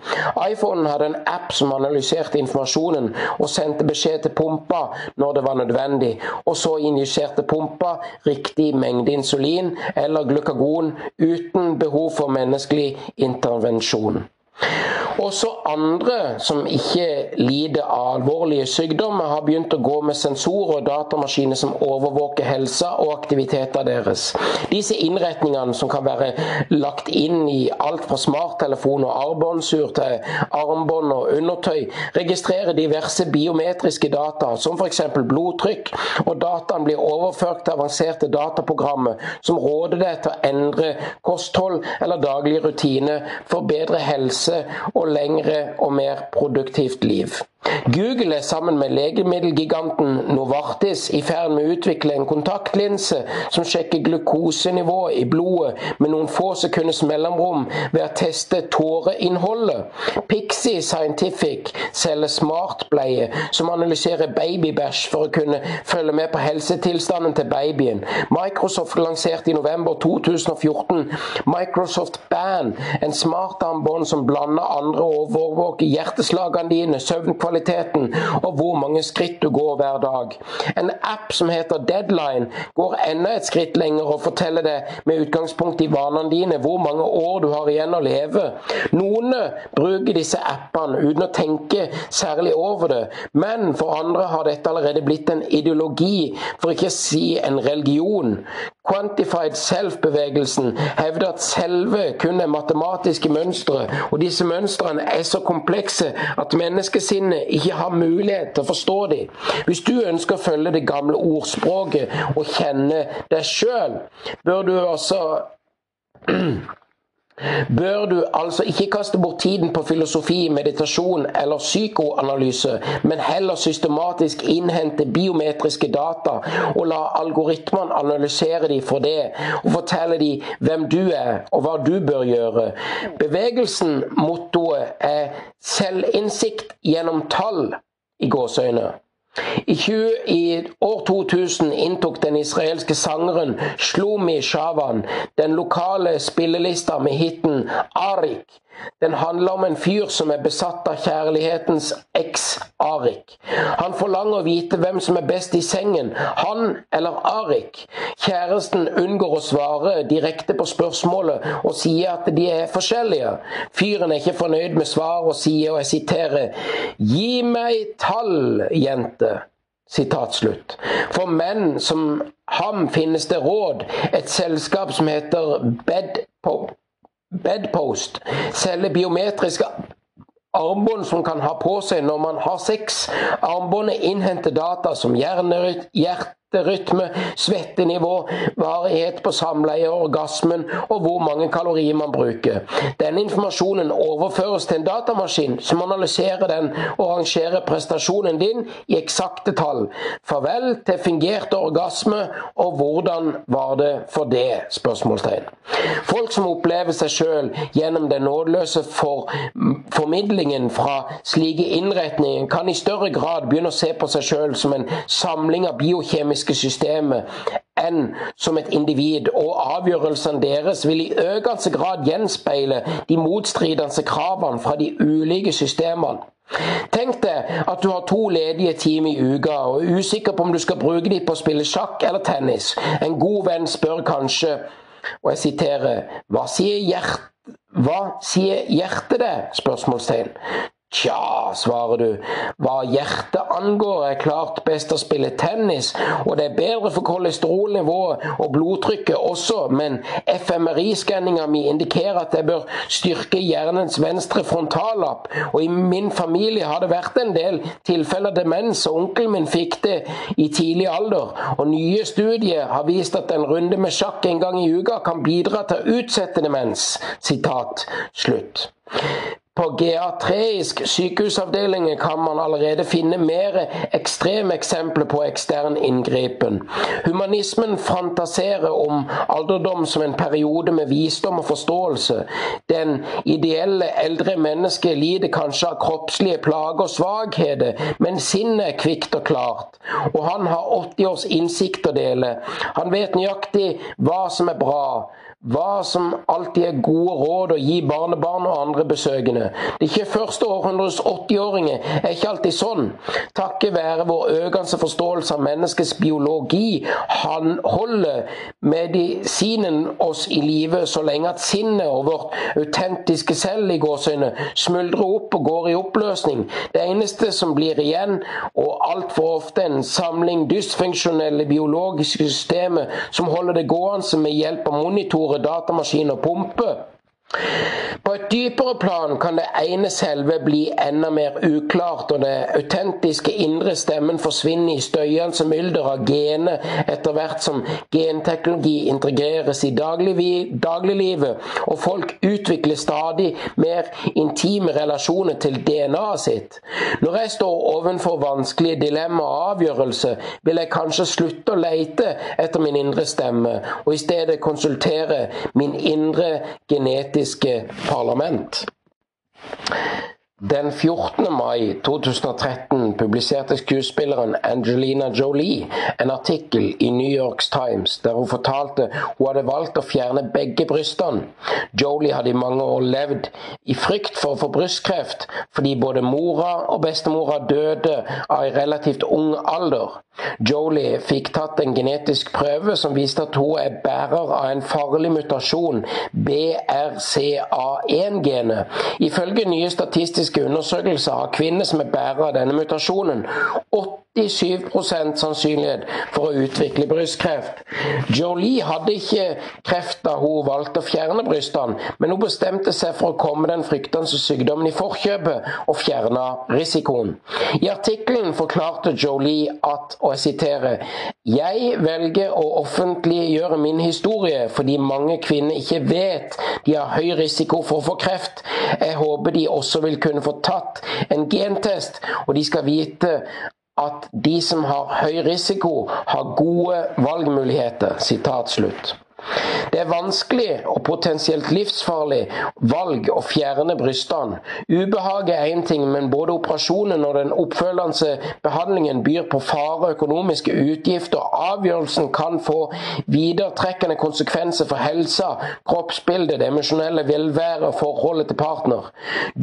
A: iPhonen hadde en app som analyserte informasjonen og sendte beskjed til pumpa når det var nødvendig, og så injiserte pumpa riktig mengde insulin eller glukagon uten behov for menneskelig intervensjon. Også andre som ikke lider av alvorlige sykdommer, har begynt å gå med sensorer og datamaskiner som overvåker helsa og aktiviteter deres. Disse innretningene som kan være lagt inn i alt fra smarttelefon og armbåndsur til armbånd og undertøy, registrerer diverse biometriske data, som f.eks. blodtrykk, og dataen blir overført til avanserte dataprogrammer som råder deg til å endre kosthold eller daglige rutiner for bedre helse og lengre og mer produktivt liv. Google er sammen med legemiddelgiganten Novartis i ferd med å utvikle en kontaktlinse som sjekker glukosenivået i blodet med noen få sekunders mellomrom ved å teste tåreinnholdet. Pixie Scientific selger smartbleie som analyserer babybæsj for å kunne følge med på helsetilstanden til babyen. Microsoft lanserte i november 2014 Microsoft Band, en smartarmbånd som blander andre og overvåker hjerteslagene dine, søvnkvalitet livskvaliteten og hvor mange skritt du går hver dag. En app som heter Deadline går enda et skritt lenger og forteller deg med utgangspunkt i vanene dine hvor mange år du har igjen å leve. Noen bruker disse appene uten å tenke særlig over det, men for andre har dette allerede blitt en ideologi, for ikke å si en religion. Quantified Self-bevegelsen hevder at selve kun er matematiske mønstre, og disse mønstrene er så komplekse at menneskesinnet ikke har mulighet til å forstå dem. Hvis du ønsker å følge det gamle ordspråket og kjenne deg sjøl, bør du også bør du altså ikke kaste bort tiden på filosofi, meditasjon eller psykoanalyse, men heller systematisk innhente biometriske data og la algoritmene analysere dem for det, og fortelle dem hvem du er og hva du bør gjøre. Bevegelsen, mottoet, er selvinnsikt gjennom tall i gåseøyne. I, 20, I, år 2000 inntok den israelske sangeren Shlomi Shavan den lokale spillelista med hiten 'Arik'. Den handler om en fyr som er besatt av kjærlighetens eks Arik. Han forlanger å vite hvem som er best i sengen, han eller Arik. Kjæresten unngår å svare direkte på spørsmålet og sier at de er forskjellige. Fyren er ikke fornøyd med svaret og sier, og jeg siterer, Gi meg tall, jente. For menn som ham finnes det råd, et selskap som heter Bedpop Bedpost selger biometriske armbånd som kan ha på seg når man har sex. Armbåndet innhenter data som hjerte, hjerterytme, svettenivå, varighet på samleie, og orgasmen og hvor mange kalorier man bruker. Denne informasjonen overføres til en datamaskin som analyserer den og rangerer prestasjonen din i eksakte tall. Farvel til fingerte orgasme, og hvordan var det for det? spørsmålstegn. Folk som opplever seg sjøl gjennom den nådeløse for, formidlingen fra slike innretninger, kan i større grad begynne å se på seg sjøl som en samling av biokjemiske økonomiske systemet enn som et individ, og avgjørelsene deres vil i økende grad gjenspeile de motstridende kravene fra de ulike systemene. Tenk deg at du har to ledige timer i uka og er usikker på om du skal bruke dem på å spille sjakk eller tennis. En god venn spør kanskje, og jeg siterer, hva sier hjertet hva sier hjertet det? spørsmålstegn. Tja, svarer du, hva hjertet angår er klart best å spille tennis, og det er bedre for kolesterolnivået og blodtrykket også, men FMRI-skanninga mi indikerer at jeg bør styrke hjernens venstre frontallapp, og i min familie har det vært en del tilfeller demens, og onkelen min fikk det i tidlig alder, og nye studier har vist at en runde med sjakk en gang i uka kan bidra til å utsette demens. Sitat slutt. På geatreisk sykehusavdeling kan man allerede finne mer ekstreme eksempler på ekstern inngripen. Humanismen fantaserer om alderdom som en periode med visdom og forståelse. Den ideelle eldre mennesket lider kanskje av kroppslige plager og svakheter, men sinnet er kvikt og klart. Og han har 80 års innsikt å dele. Han vet nøyaktig hva som er bra hva som alltid er gode råd å gi barnebarn og andre besøkende. Det ikke første århundres 80-åringer er ikke alltid sånn. Takket være vår økende forståelse av menneskets biologi han holder medisinen oss i live så lenge at sinnet og vårt autentiske selv i gåsøyne smuldrer opp og går i oppløsning. Det eneste som blir igjen, og altfor ofte en samling dysfunksjonelle biologiske systemer som holder det gående med hjelp av monitor store datamaskiner pumper. På et dypere plan kan det ene selve bli enda mer uklart, og det autentiske indre stemmen forsvinner i støyende mylder av gener etter hvert som genteknologi integreres i dagliglivet, og folk utvikler stadig mer intime relasjoner til DNA-et sitt. Når jeg står overfor vanskelige dilemma og avgjørelser, vil jeg kanskje slutte å lete etter min indre stemme, og i stedet konsultere min indre genetiske britiske parlament. Den 14. mai 2013 publiserte skuespilleren Angelina Jolie en artikkel i New York Times der hun fortalte hun hadde valgt å fjerne begge brystene. Jolie hadde i mange år levd i frykt for å få brystkreft fordi både mora og bestemora døde av en relativt ung alder. Jolie fikk tatt en genetisk prøve som viste at hun er bærer av en farlig mutasjon, BRCA1-genet. Ifølge nye statistiske undersøkelser av kvinner som er bærere av denne mutasjonen, 87% sannsynlighet for å utvikle brystkreft. Jolie hadde ikke kreft da hun valgte å fjerne brystene, men hun bestemte seg for å komme den fryktende sykdommen i forkjøpet og fjerne risikoen. I artikkelen forklarte Jolie at, og jeg siterer, jeg velger å offentliggjøre min historie fordi mange kvinner ikke vet de har høy risiko for å få kreft. Jeg håper de også vil kunne få tatt en gentest, og de skal vite at de som har høy risiko, har gode valgmuligheter. Sitat slutt. Det er vanskelig og potensielt livsfarlig valg å fjerne brystene. Ubehaget er én ting, men både operasjonen og den oppfølgende behandlingen byr på fare, økonomiske utgifter. Avgjørelsen kan få videretrekkende konsekvenser for helsa, kroppsbildet, det emosjonelle velværet og forholdet til partner.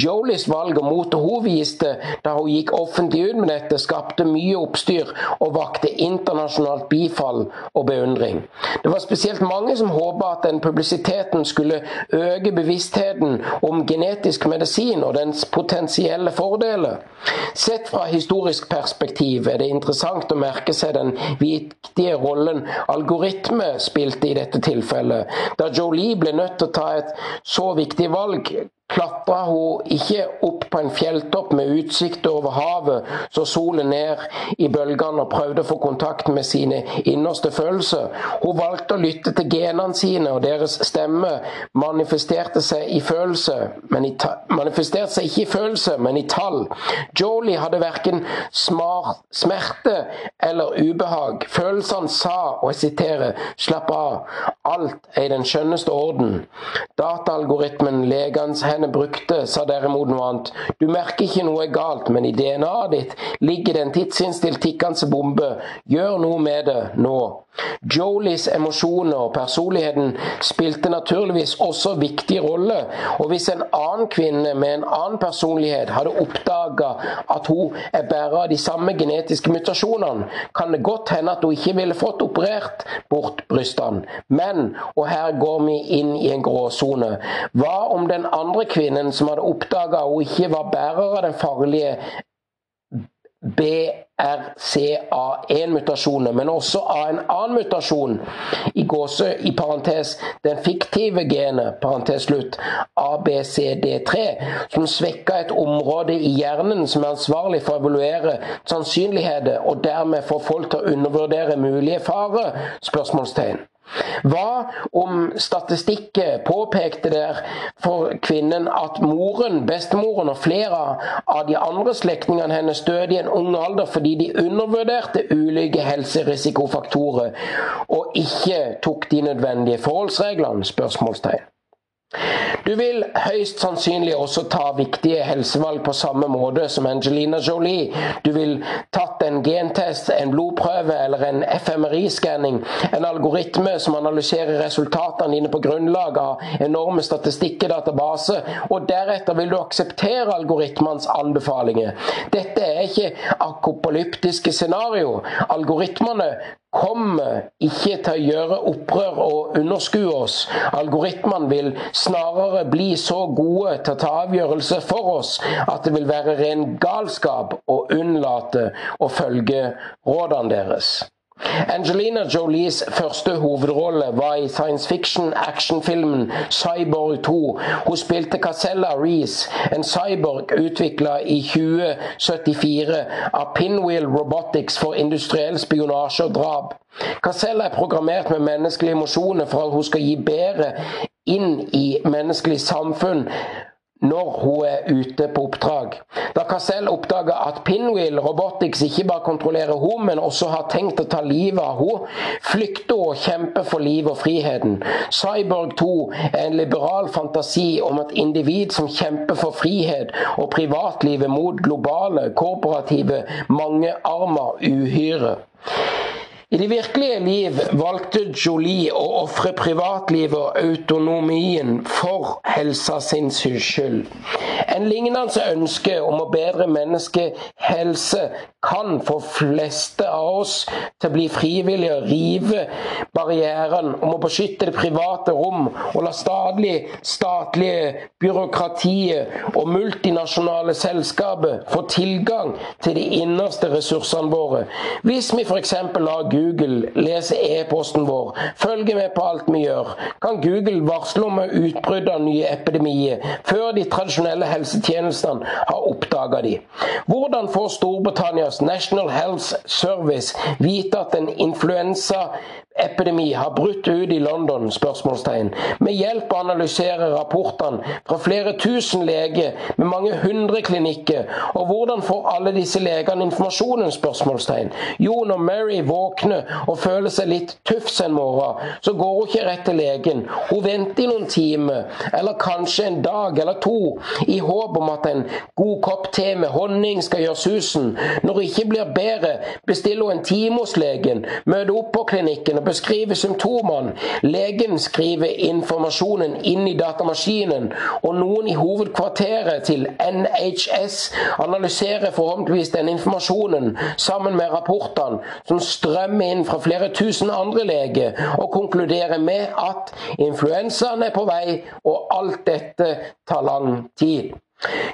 A: Jolies valg og motet hun viste da hun gikk offentlig ut med dette, skapte mye oppstyr og vakte internasjonalt bifall og beundring. Det var spesielt mange som håpa at den publisiteten skulle øke bevisstheten om genetisk medisin og dens potensielle fordeler. Sett fra historisk perspektiv er det interessant å merke seg den viktige rollen algoritme spilte i dette tilfellet. Da Jolie ble nødt til å ta et så viktig valg, klatra hun ikke opp på en fjelltopp med utsikt over havet, så solen ned i bølgene og prøvde å få kontakt med sine innerste følelser. Hun valgte å lytte til genene sine, og deres stemme manifesterte seg i følelse, men i manifesterte seg ikke i følelse, men i tall. Jolie hadde verken smerte eller ubehag. Følelsene sa, og jeg siterer, slapp av, alt er i den skjønneste orden. Dataalgoritmen legens henne brukte, sa derimot noe annet. Du merker ikke noe er galt, men i DNA-et ditt ligger det en tidsinnstilt tikkende bombe. Gjør noe med det nå. Jolies emosjoner og personligheten spilte naturligvis også viktig rolle, og hvis en annen kvinne med en annen personlighet hadde oppdaga at hun er bærer av de samme genetiske mutasjonene, kan det godt hende at hun ikke ville fått operert bort brystene. Men, og her går vi inn i en gråsone, hva om den andre kvinnen som hadde oppdaga hun ikke var bærer av den farlige BRCA1-mutasjoner, men også av en annen mutasjon, i gåse, i parentes, den fiktive genet, parentes slutt, ABCD3, som svekker et område i hjernen som er ansvarlig for å evaluere sannsynligheter, og dermed få folk til å undervurdere mulige farer? spørsmålstegn. Hva om statistikken påpekte der for kvinnen at moren, bestemoren og flere av de andre slektningene hennes døde i en ung alder fordi de undervurderte ulike helserisikofaktorer og ikke tok de nødvendige forholdsreglene? spørsmålstegn. Du vil høyst sannsynlig også ta viktige helsevalg på samme måte som Angelina Jolie. Du vil tatt en gentest, en blodprøve eller en FMRI-skanning, en algoritme som analyserer resultatene dine på grunnlag av enorme statistikkdatabaser, og deretter vil du akseptere algoritmens anbefalinger. Dette er ikke akopolyptiske scenario. Algoritmene kommer ikke til å gjøre opprør og underskue oss. Algoritmene vil snarere bli så gode til å ta avgjørelser for oss at det vil være ren galskap å unnlate å følge rådene deres. Angelina Jolies første hovedrolle var i science fiction-actionfilmen Cyborg 2. Hun spilte Casella Reece, en cyborg utvikla i 2074 av Pinwheel Robotics for industriell spionasje og drap. Casella er programmert med menneskelige emosjoner for at hun skal gi bedre inn i menneskelig samfunn når hun er ute på oppdrag. Da Cassell oppdaga at Pinwheel Robotics ikke bare kontrollerer henne, men også har tenkt å ta livet av henne, flykter hun og kjemper for livet og friheten. Cyborg 2 er en liberal fantasi om et individ som kjemper for frihet og privatlivet mot globale, korporative, mangearma uhyre. I det virkelige liv valgte Jolie å ofre privatlivet og autonomien for helsa sin skyld. En lignende ønske om å bedre menneskehelse kan få fleste av oss til å bli frivillige og rive barrieren om å beskytte det private rom og la stadig statlige byråkratiet og multinasjonale selskaper få tilgang til de innerste ressursene våre. Hvis vi f.eks. lar Google lese e-posten vår, følge med på alt vi gjør, kan Google varsle om utbrudd av nye epidemier før de tradisjonelle helsetjenestene har oppdaga de. Hvordan får Storbritannias National Health Service vite at en influensa epidemi har brutt ut i London? spørsmålstegn. Med hjelp å analysere rapportene fra flere tusen leger med mange hundre klinikker. Og hvordan får alle disse legene informasjonen? spørsmålstegn. Jo, når Mary våkner og føler seg litt tufs en morgen, så går hun ikke rett til legen. Hun venter i noen timer, eller kanskje en dag eller to, i håp om at en god kopp te med honning skal gjøre susen. Når hun ikke blir bedre, bestiller hun en time hos legen, møter opp på klinikken og beskriver symptomene. Legen skriver informasjonen inn i datamaskinen, og noen i hovedkvarteret til NHS analyserer forhåpentligvis den informasjonen sammen med rapportene som strømmer inn fra flere tusen andre leger, og konkluderer med at influensaen er på vei, og alt dette tar lang tid.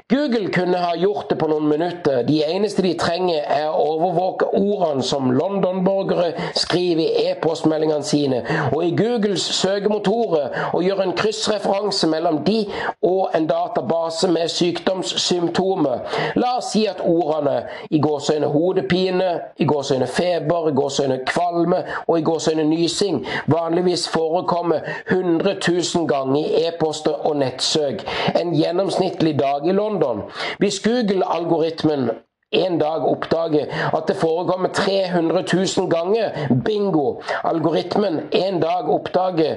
A: Google kunne ha gjort det på noen minutter. De eneste de trenger, er å overvåke ordene som London-borgere skriver i e-postmeldingene sine, og i Googles søkemotorer, og gjøre en kryssreferanse mellom de og en database med sykdomssymptomer. La oss si at ordene i gåseøyne hodepine, i gåseøyne feber, i gåseøyne kvalme og i gåseøyne nysing vanligvis forekommer 100 000 ganger i e-poster og nettsøk. En gjennomsnittlig dag dag i London. Hvis Google-algoritmen en dag oppdager at det forekommer 300 000 ganger bingo, algoritmen en dag oppdager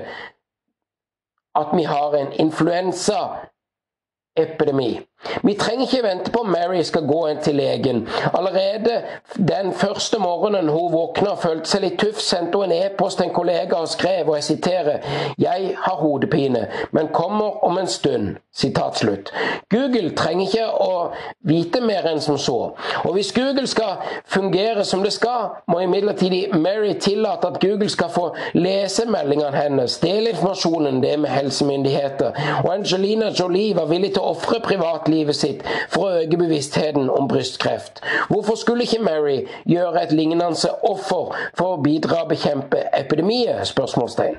A: at vi har en influensaepidemi, Vi trenger ikke vente på Mary skal gå inn til legen. Allerede den første morgenen hun våkna og følte seg litt tøff, sendte hun en e-post til en kollega og skrev, og jeg siterer, 'Jeg har hodepine, men kommer om en stund'. Sitat slutt. Google trenger ikke å vite mer enn som så. Og hvis Google skal fungere som det skal, må imidlertid Mary tillate at Google skal få lese meldingene hennes, dele informasjonen det med helsemyndigheter. Og Angelina Jolie var villig til å ofre privatlivet sitt for å øke bevisstheten om brystkreft. Hvorfor skulle ikke Mary gjøre et lignende offer for å bidra å bekjempe epidemiet? spørsmålstegn.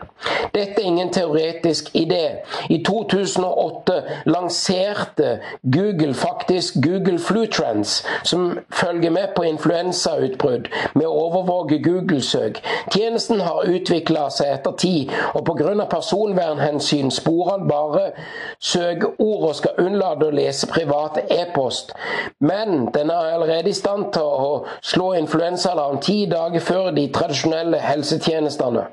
A: Dette er ingen teoretisk idé. I 2008 lanserte Google faktisk Google Flutrans, som følger med på influensautbrudd med å overvåke Google-søk. Tjenesten har utvikla seg etter tid, og pga. personvernhensyn sporer han bare søkeord og skal unnlate å lese private e-post. Men den er allerede i stand til å slå influensaalarm ti dager før de tradisjonelle helsetjenestene.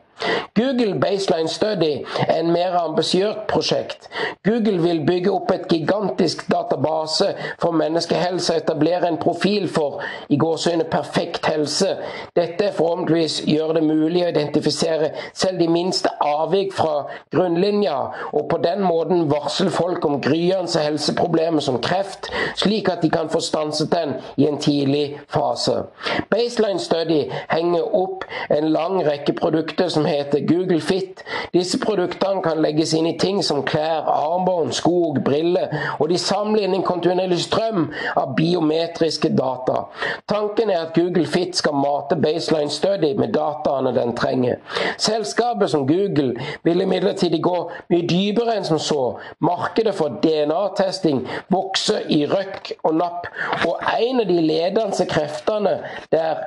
A: Google Baseline Study er en mer ambisiøst prosjekt. Google vil bygge opp et gigantisk database for menneskehelse og etablere en profil for i gåsøgne perfekt helse. Dette forhåpentligvis gjør det mulig å identifisere selv de minste avvik fra grunnlinja, og på den måten varsle folk om gryende helseproblemer som kreft, slik at de kan få stanset den i en tidlig fase. Baseline Study henger opp en lang rekke produkter som heter Google Fit. Disse produktene kan legges inn i ting som klær, armbånd, skog, briller, og de samler inn en kontinuerlig strøm av biometriske data. Tanken er at Google Fit skal mate Baseline Study med dataene den trenger. Selskapet som Google vil imidlertid gå mye dypere enn som så. Markedet for DNA-testing vokser i røkk og napp, og en av de ledende kreftene der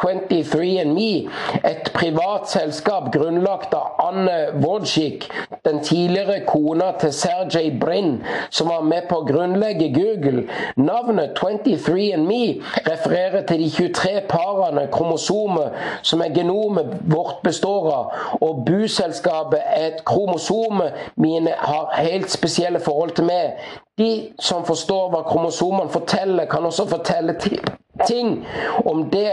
A: 23andMe, et privat selskap grunnlagt av Anne Wojcik, den tidligere kona til Sergej Brin, som var med på å grunnlegge Google. Navnet 23andMe refererer til de 23 parene kromosomer som er genomet vårt består av, og buselskapet er et kromosome mine har helt spesielle forhold til meg. De som forstår hva kromosomene forteller, kan også fortelle ting om det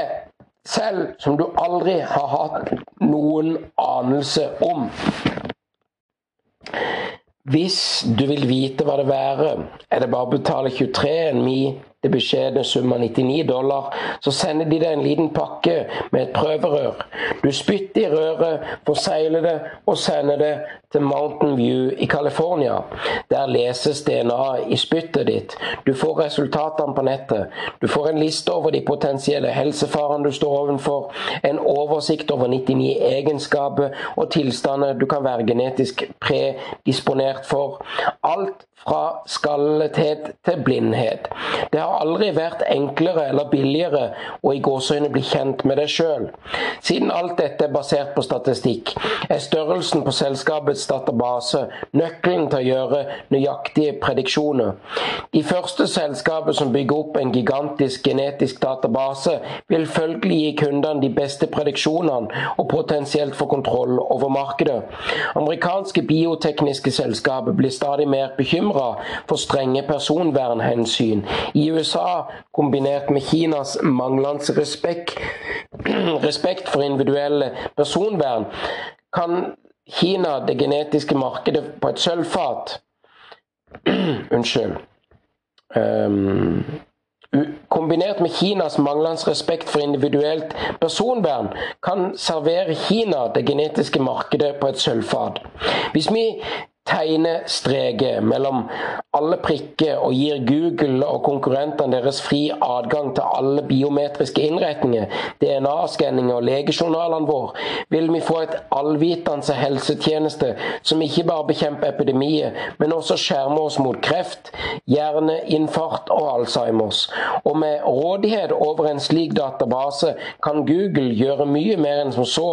A: selv som du aldri har hatt noen anelse om. Hvis du vil vite hva det er, er det bare å betale 23 enn mi det beskjedne sum av 99 dollar, så sender de deg en liten pakke med et prøverør. Du spytter i røret, forsegler det og sender det til Mountain View i California. Der leses DNA i spyttet ditt. Du får resultatene på nettet. Du får en liste over de potensielle helsefarene du står overfor, en oversikt over 99 egenskaper og tilstander du kan være genetisk predisponert for. Alt fra skallethet til blindhet. Det har aldri vært enklere eller billigere å i gåseøyne bli kjent med deg sjøl. Siden alt dette er basert på statistikk, er størrelsen på selskapets database nøkkelen til å gjøre nøyaktige prediksjoner. De første selskapene som bygger opp en gigantisk genetisk database, vil følgelig gi kundene de beste prediksjonene og potensielt få kontroll over markedet. Amerikanske biotekniske selskaper blir stadig mer bekymra for strenge personvernhensyn. I USA, kombinert med Kinas manglende respekt, respekt for individuelle personvern, kan Kina det genetiske markedet på et sølvfat Unnskyld. Um, kombinert med Kinas manglende respekt for individuelt personvern, kan servere Kina det genetiske markedet på et sølvfat. Hvis vi tegnestreker mellom alle prikker og gir Google og konkurrentene deres fri adgang til alle biometriske innretninger, DNA-skanninger og legejournalene våre, vil vi få et allvitende helsetjeneste som ikke bare bekjemper epidemier, men også skjermer oss mot kreft, hjerneinfarkt og Alzheimers. Og med rådighet over en slik database kan Google gjøre mye mer enn som så.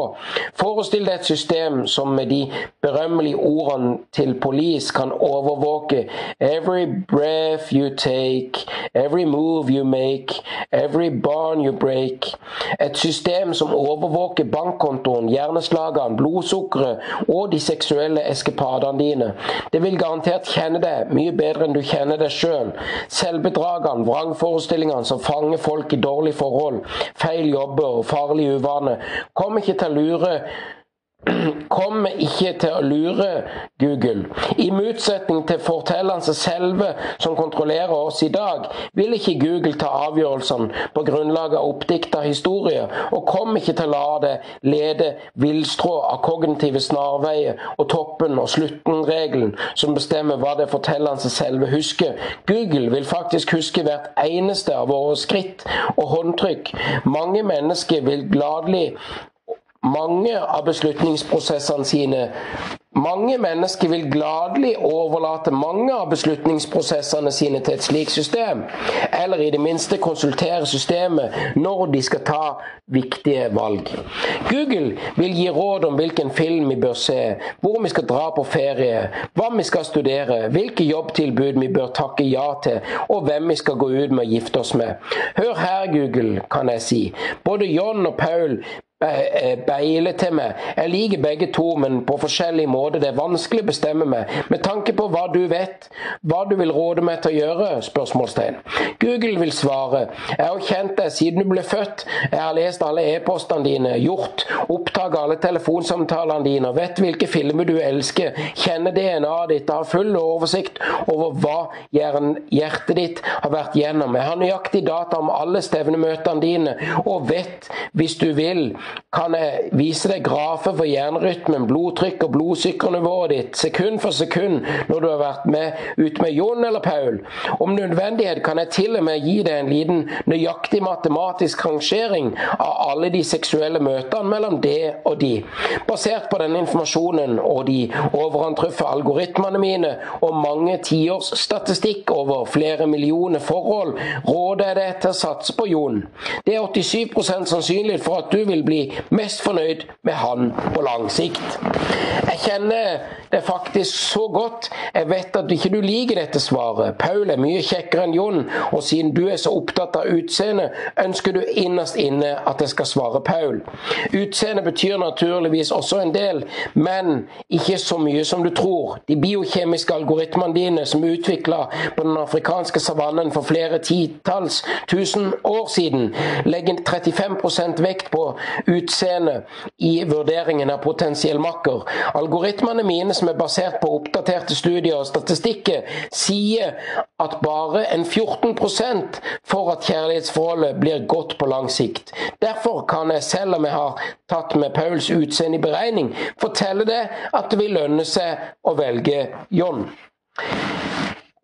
A: Forestill deg et system som med de berømmelige ordene til police kan overvåke every breath you take, every move you make, every barn you break. Et system som overvåker bankkontoen, hjerneslagene, blodsukkeret og de seksuelle eskepadene dine. Det vil garantert kjenne deg mye bedre enn du kjenner deg sjøl. Selv. Selvbedragene, vrangforestillingene som fanger folk i dårlige forhold, feil jobber og farlige uvaner, kommer ikke til å lure kommer ikke til å lure Google. I motsetning til fortellerne selve som kontrollerer oss i dag, vil ikke Google ta avgjørelsene på grunnlag av oppdikta historier, og kommer ikke til å la det lede villstrå av kognitive snarveier og toppen og slutten-regelen som bestemmer hva det fortellerne selve husker. Google vil faktisk huske hvert eneste av våre skritt og håndtrykk. Mange mennesker vil gladelig mange av beslutningsprosessene sine mange mennesker vil gladelig overlate mange av beslutningsprosessene sine til et slikt system, eller i det minste konsultere systemet når de skal ta viktige valg. Google vil gi råd om hvilken film vi bør se, hvor vi skal dra på ferie, hva vi skal studere, hvilke jobbtilbud vi bør takke ja til, og hvem vi skal gå ut med å gifte oss med. Hør her, Google, kan jeg si. Både John og Paul beile til meg. Jeg liker begge to, men på forskjellig måte. Det er vanskelig å bestemme meg. Med tanke på hva du vet, hva du vil råde meg til å gjøre? spørsmålstegn. Google vil svare. Jeg har kjent deg siden du ble født. Jeg har lest alle e-postene dine, gjort opptak av alle telefonsamtalene dine, og vet hvilke filmer du elsker, kjenner DNA-et ditt, har full oversikt over hva hjertet ditt har vært gjennom. Jeg har nøyaktig data om alle stevnemøtene dine, og vet, hvis du vil, kan jeg vise deg grafer for hjernerytmen, blodtrykk og blodsukkernivået ditt sekund for sekund når du har vært med ut med Jon eller Paul. Om nødvendighet kan jeg til og med gi deg en liten nøyaktig matematisk rangering av alle de seksuelle møtene mellom det og de. Basert på den informasjonen og de overantruffe algoritmene mine og mange tiårs statistikk over flere millioner forhold, råder jeg deg til å satse på Jon. Det er 87% sannsynlighet for at du vil bli mest fornøyd med han på lang sikt. Jeg kjenner det er faktisk så godt. Jeg vet at ikke du liker dette svaret. Paul er mye kjekkere enn Jon, og siden du er så opptatt av utseende, ønsker du innerst inne at jeg skal svare Paul. Utseende betyr naturligvis også en del, men ikke så mye som du tror. De biokjemiske algoritmene dine som er utvikla på den afrikanske savannen for flere titalls tusen år siden, legger 35% vekt på utseende i vurderingen av potensiell makker. Algoritmene mine som er basert på oppdaterte studier og statistikker, sier at bare en 14% for at kjærlighetsforholdet blir godt på lang sikt. Derfor kan jeg, selv om jeg har tatt med Pauls utseende i beregning, fortelle det at det vil lønne seg å velge John.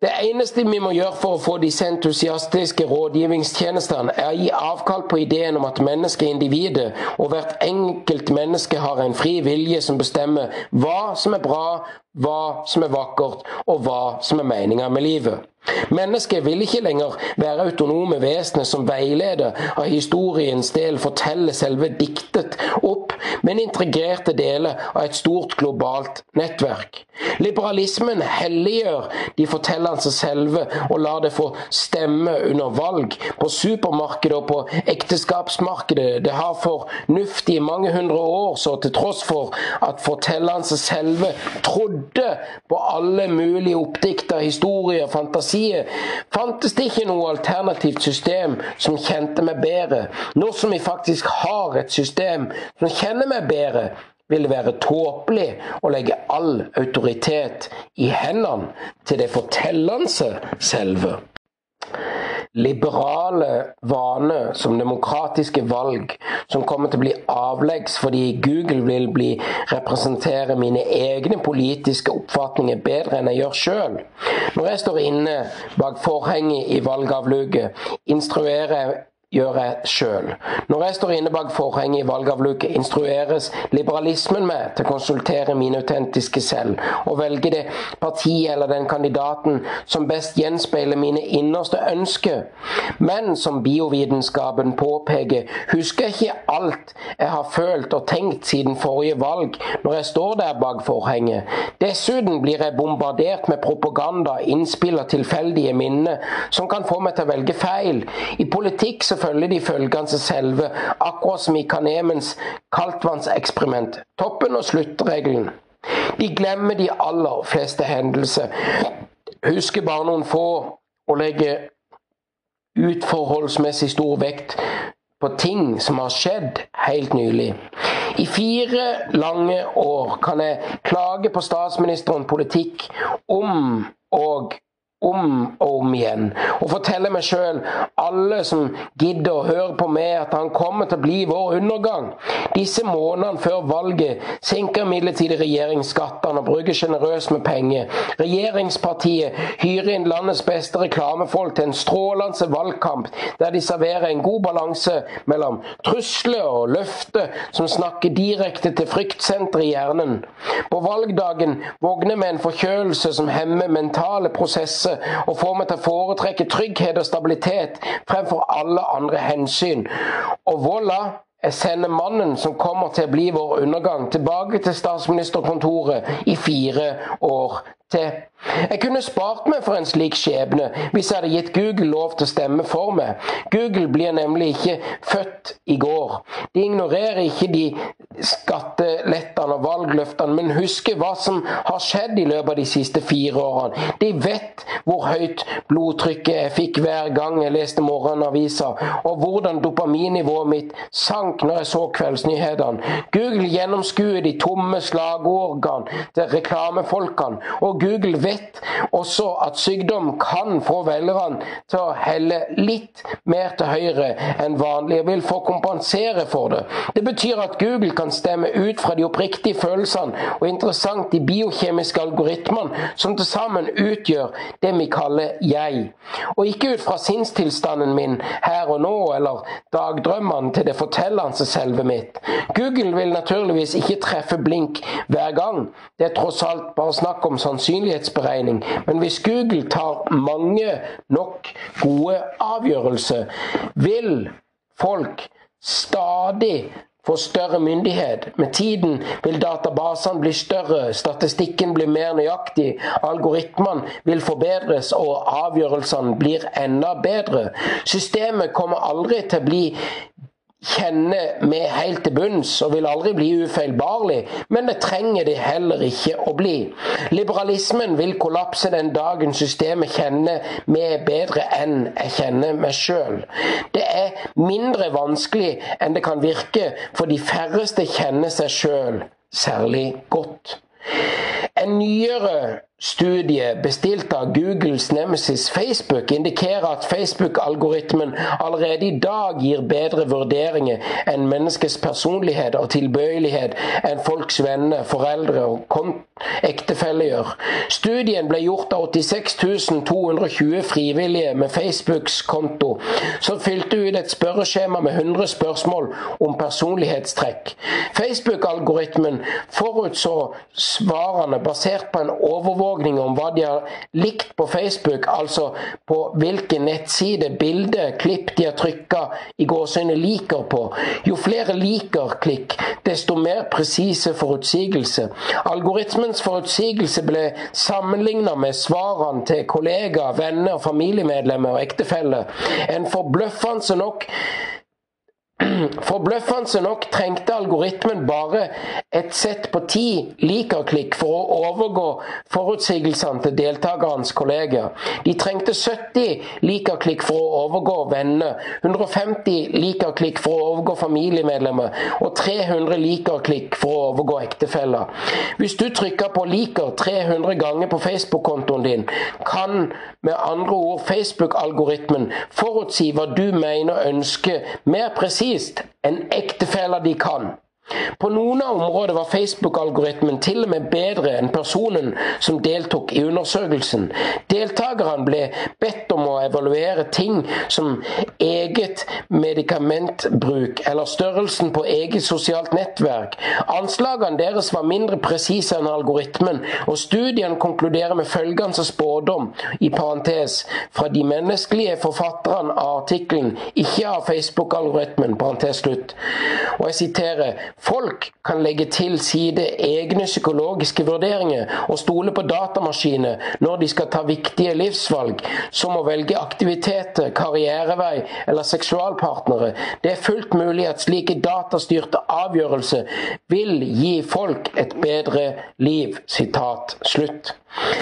A: Det eneste vi må gjøre for å få disse entusiastiske rådgivningstjenestene, er å gi avkall på ideen om at mennesket er individet, og hvert enkelt menneske har en fri vilje som bestemmer hva som er bra, hva som er vakkert, og hva som er meninga med livet. Mennesket vil ikke lenger være autonome vesener som veileder av historiens del forteller selve diktet opp, men integrerte deler av et stort globalt nettverk. Liberalismen helliggjør de fortellende selve og lar det få stemme under valg. På supermarkedet og på ekteskapsmarkedet. Det har fornuft i mange hundre år, så til tross for at fortellende selve trodde på alle mulige oppdikta historier og fantasier, fantes det ikke noe alternativt system som kjente meg bedre. Nå som vi faktisk har et system som kjenner meg bedre, vil det være tåpelig å legge all autoritet i hendene til det fortellende selve liberale vaner som demokratiske valg, som kommer til å bli avleggs fordi Google vil bli representere mine egne politiske oppfatninger bedre enn jeg gjør sjøl. Når jeg står inne bak forhenget i valgavluket, instruerer jeg gjør jeg sjøl. Når jeg står inne bak forhenget i valgavluket, instrueres liberalismen meg til å konsultere min autentiske selv og velge det partiet eller den kandidaten som best gjenspeiler mine innerste ønsker. Men som biovitenskapen påpeker, husker jeg ikke alt jeg har følt og tenkt siden forrige valg når jeg står der bak forhenget. Dessuten blir jeg bombardert med propaganda, innspill og tilfeldige minner som kan få meg til å velge feil. I politikk så følger de følgende selve, akkurat som i Kanemens kaldtvannseksperiment. Toppen og sluttregelen. De glemmer de aller fleste hendelser. Husker bare noen få og legger utforholdsmessig stor vekt på ting som har skjedd helt nylig. I fire lange år kan jeg klage på statsministeren politikk om og om og om igjen. Og fortelle meg sjøl, alle som gidder å høre på meg, at han kommer til å bli vår undergang. Disse månedene før valget senker midlertidig regjeringsskattene og bruker sjenerøst med penger. Regjeringspartiet hyrer inn landets beste reklamefolk til en strålende valgkamp der de serverer en god balanse mellom trusler og løfter som snakker direkte til fryktsenteret i hjernen. På valgdagen våkner med en forkjølelse som hemmer mentale prosesser helse og får meg til å foretrekke trygghet og stabilitet fremfor alle andre hensyn. Og voilà, jeg sender mannen som kommer til å bli vår undergang, tilbake til statsministerkontoret i fire år til. Jeg kunne spart meg for en slik skjebne hvis jeg hadde gitt Google lov til å stemme for meg. Google blir nemlig ikke født i går. De ignorerer ikke de skattelettene og valgløftene, men husker hva som har skjedd i løpet av de siste fire årene. De vet hvor høyt blodtrykket jeg fikk hver gang jeg leste morgenavisa, og hvordan dopaminnivået mitt sank når jeg så kveldsnyhetene. Google gjennomskuer de tomme slagordene til reklamefolkene. og Google vet også at sykdom kan få velgerne til å helle litt mer til høyre enn vanlig, og vil få kompensere for det. Det betyr at Google kan stemme ut fra de oppriktige følelsene og interessant de biokjemiske algoritmene som til sammen utgjør det vi kaller jeg, og ikke ut fra sinnstilstanden min her og nå eller dagdrømmene til det fortellende selve mitt. Google vil naturligvis ikke treffe blink hver gang. Det er tross alt bare snakk om sannsynlighetsberegning. Men hvis Google tar mange nok gode avgjørelser, vil folk stadig få større myndighet. Med tiden vil databasene bli større, statistikken blir mer nøyaktig, algoritmene vil forbedres og avgjørelsene blir enda bedre. Systemet kommer aldri til å bli kjenner vi helt til bunns og vil aldri bli ufeilbarlig, men det trenger det heller ikke å bli. Liberalismen vil kollapse den dagen systemet kjenner vi bedre enn jeg kjenner meg sjøl. Det er mindre vanskelig enn det kan virke, for de færreste kjenner seg sjøl særlig godt. En nyere studie bestilt av Googles nemesis Facebook indikerer at Facebook-algoritmen allerede i dag gir bedre vurderinger enn menneskets personlighet og tilbøyelighet enn folks venner, foreldre og ektefelle gjør. Studien ble gjort av 86 220 frivillige med Facebooks konto, som fylte ut et spørreskjema med 100 spørsmål om personlighetstrekk. Facebook-algoritmen forutså svarene basert på en overvåking overvåkning om hva de har likt på Facebook, altså på hvilken nettside, bilde, klipp de har trykka i gåseøyne 'liker' på. Jo flere liker-klikk, desto mer presise forutsigelse. Algoritmens forutsigelse ble sammenligna med svarene til kollegaer, venner, familiemedlemmer og ektefeller. En forbløffende nok Forbløffende nok trengte algoritmen bare et sett på ti liker-klikk for å overgå forutsigelsene til deltakernes kolleger. De trengte 70 liker-klikk for å overgå venner, 150 liker-klikk for å overgå familiemedlemmer og 300 liker-klikk for å overgå ektefeller. Hvis du trykker på 'liker' 300 ganger på Facebook-kontoen din, kan med andre ord Facebook-algoritmen forutsi hva du mener ønsker mer presist presist en ektefelle de kan. På noen av områdene var Facebook-algoritmen til og med bedre enn personen som deltok i undersøkelsen. Deltakerne ble bedt om å evaluere ting som eget medikamentbruk eller størrelsen på eget sosialt nettverk. Anslagene deres var mindre presise enn algoritmen, og studien konkluderer med følgende spådom, i parentes, fra de menneskelige forfatterne av artikkelen, ikke av Facebook-algoritmen, parentes slutt. Og jeg siterer Folk kan legge til side egne psykologiske vurderinger og stole på datamaskiner når de skal ta viktige livsvalg, som å velge aktiviteter, karrierevei eller seksualpartnere. Det er fullt mulig at slike datastyrte avgjørelser vil gi folk et bedre liv. Sitat slutt.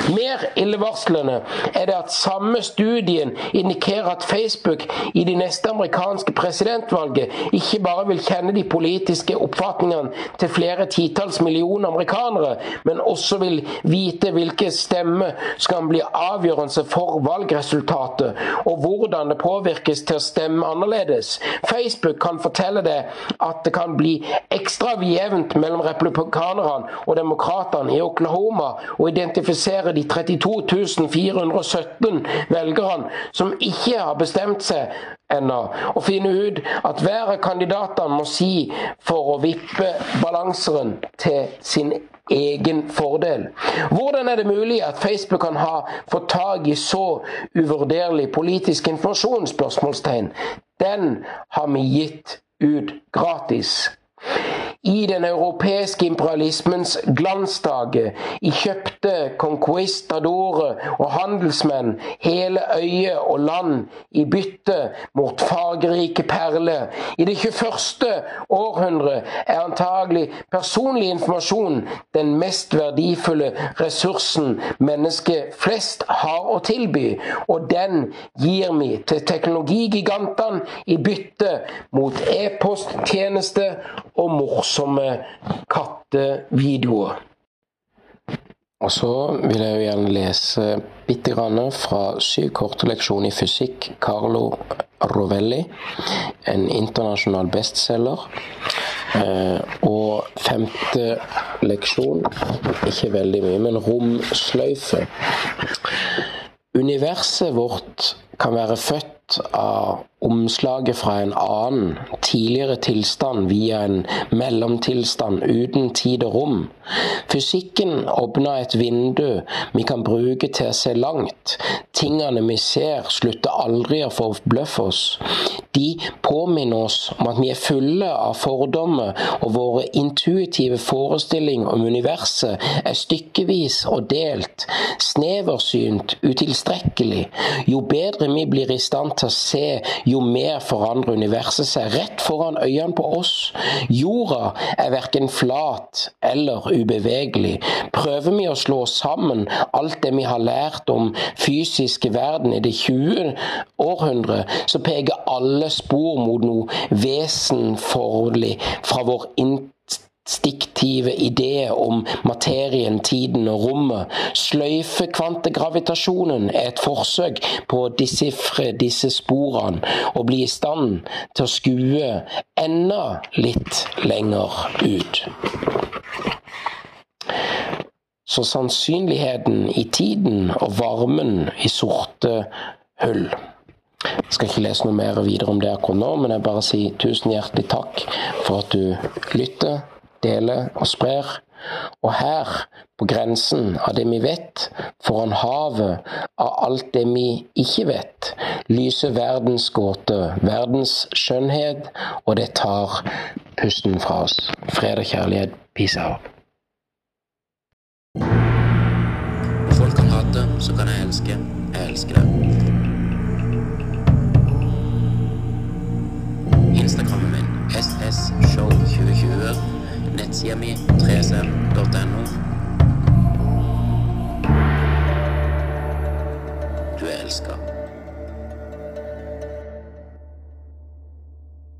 A: Mer illevarslende er det at samme studien indikerer at Facebook i de neste amerikanske presidentvalget ikke bare vil kjenne de politiske oppfatningene til flere titalls millioner amerikanere, men også vil vite hvilke stemmer skal bli avgjørende for valgresultatet, og hvordan det påvirkes til å stemme annerledes. Facebook kan fortelle deg at det kan bli ekstra jevnt mellom republikanerne og demokratene i Oklahoma, og identifisere identifisere de 32 417 velgerne som ikke har bestemt seg ennå, og finne ut at hver av kandidatene må si for å vippe balanseren til sin egen fordel. Hvordan er det mulig at Facebook kan ha fått tak i så uvurderlig politisk informasjon? Den har vi gitt ut gratis i den europeiske imperialismens glansdager, i kjøpte conquistadorer og handelsmenn, hele øyer og land i bytte mot fargerike perler. I det 21. århundre er antagelig personlig informasjon den mest verdifulle ressursen mennesket flest har å tilby, og den gir vi til teknologigigantene i bytte mot e-posttjeneste og morsomme kattevideoer. Og så vil jeg jo gjerne lese bitte grann fra syv korte leksjoner i fysikk. Carlo Rovelli, en internasjonal bestselger. Eh, og femte leksjon, ikke veldig mye, men romsløyfe. Universet vårt kan være født av omslaget fra en annen, tidligere tilstand via en mellomtilstand uten tid og rom. Fysikken åpner et vindu vi kan bruke til å se langt. Tingene vi ser, slutter aldri å forbløffe oss. De påminner oss om at vi er fulle av fordommer, og våre intuitive forestillinger om universet er stykkevis og delt, sneversynt, utilstrekkelig. Jo bedre vi blir i stand til å se, jo mer forandrer universet seg rett foran øynene på oss. Jorda er verken flat eller ubevegelig. Prøver vi å slå sammen alt det vi har lært om fysiske verden i det 20. århundre, så peker alle spor mot noe vesenforlig fra vår instinktive ideer om materien, tiden og rommet. Sløyfe kvantegravitasjonen er et forsøk på å disifre disse sporene og bli i stand til å skue enda litt lenger ut. Så sannsynligheten i tiden og varmen i sorte hull. Jeg skal ikke lese noe mer videre om det akkurat nå, men jeg bare sier tusen hjertelig takk for at du lytter deler og sprer. Og her, på grensen av det vi vet, foran havet av alt det vi ikke vet, lyser verdens gåte, verdens skjønnhet, og det tar pusten fra oss. Fred og kjærlighet. Peace out.
B: Folk kan hate, så kan jeg elske. Jeg elsker det. Instagrammen min ssshow2020, nettsida mi 3sl.no. Du er elska.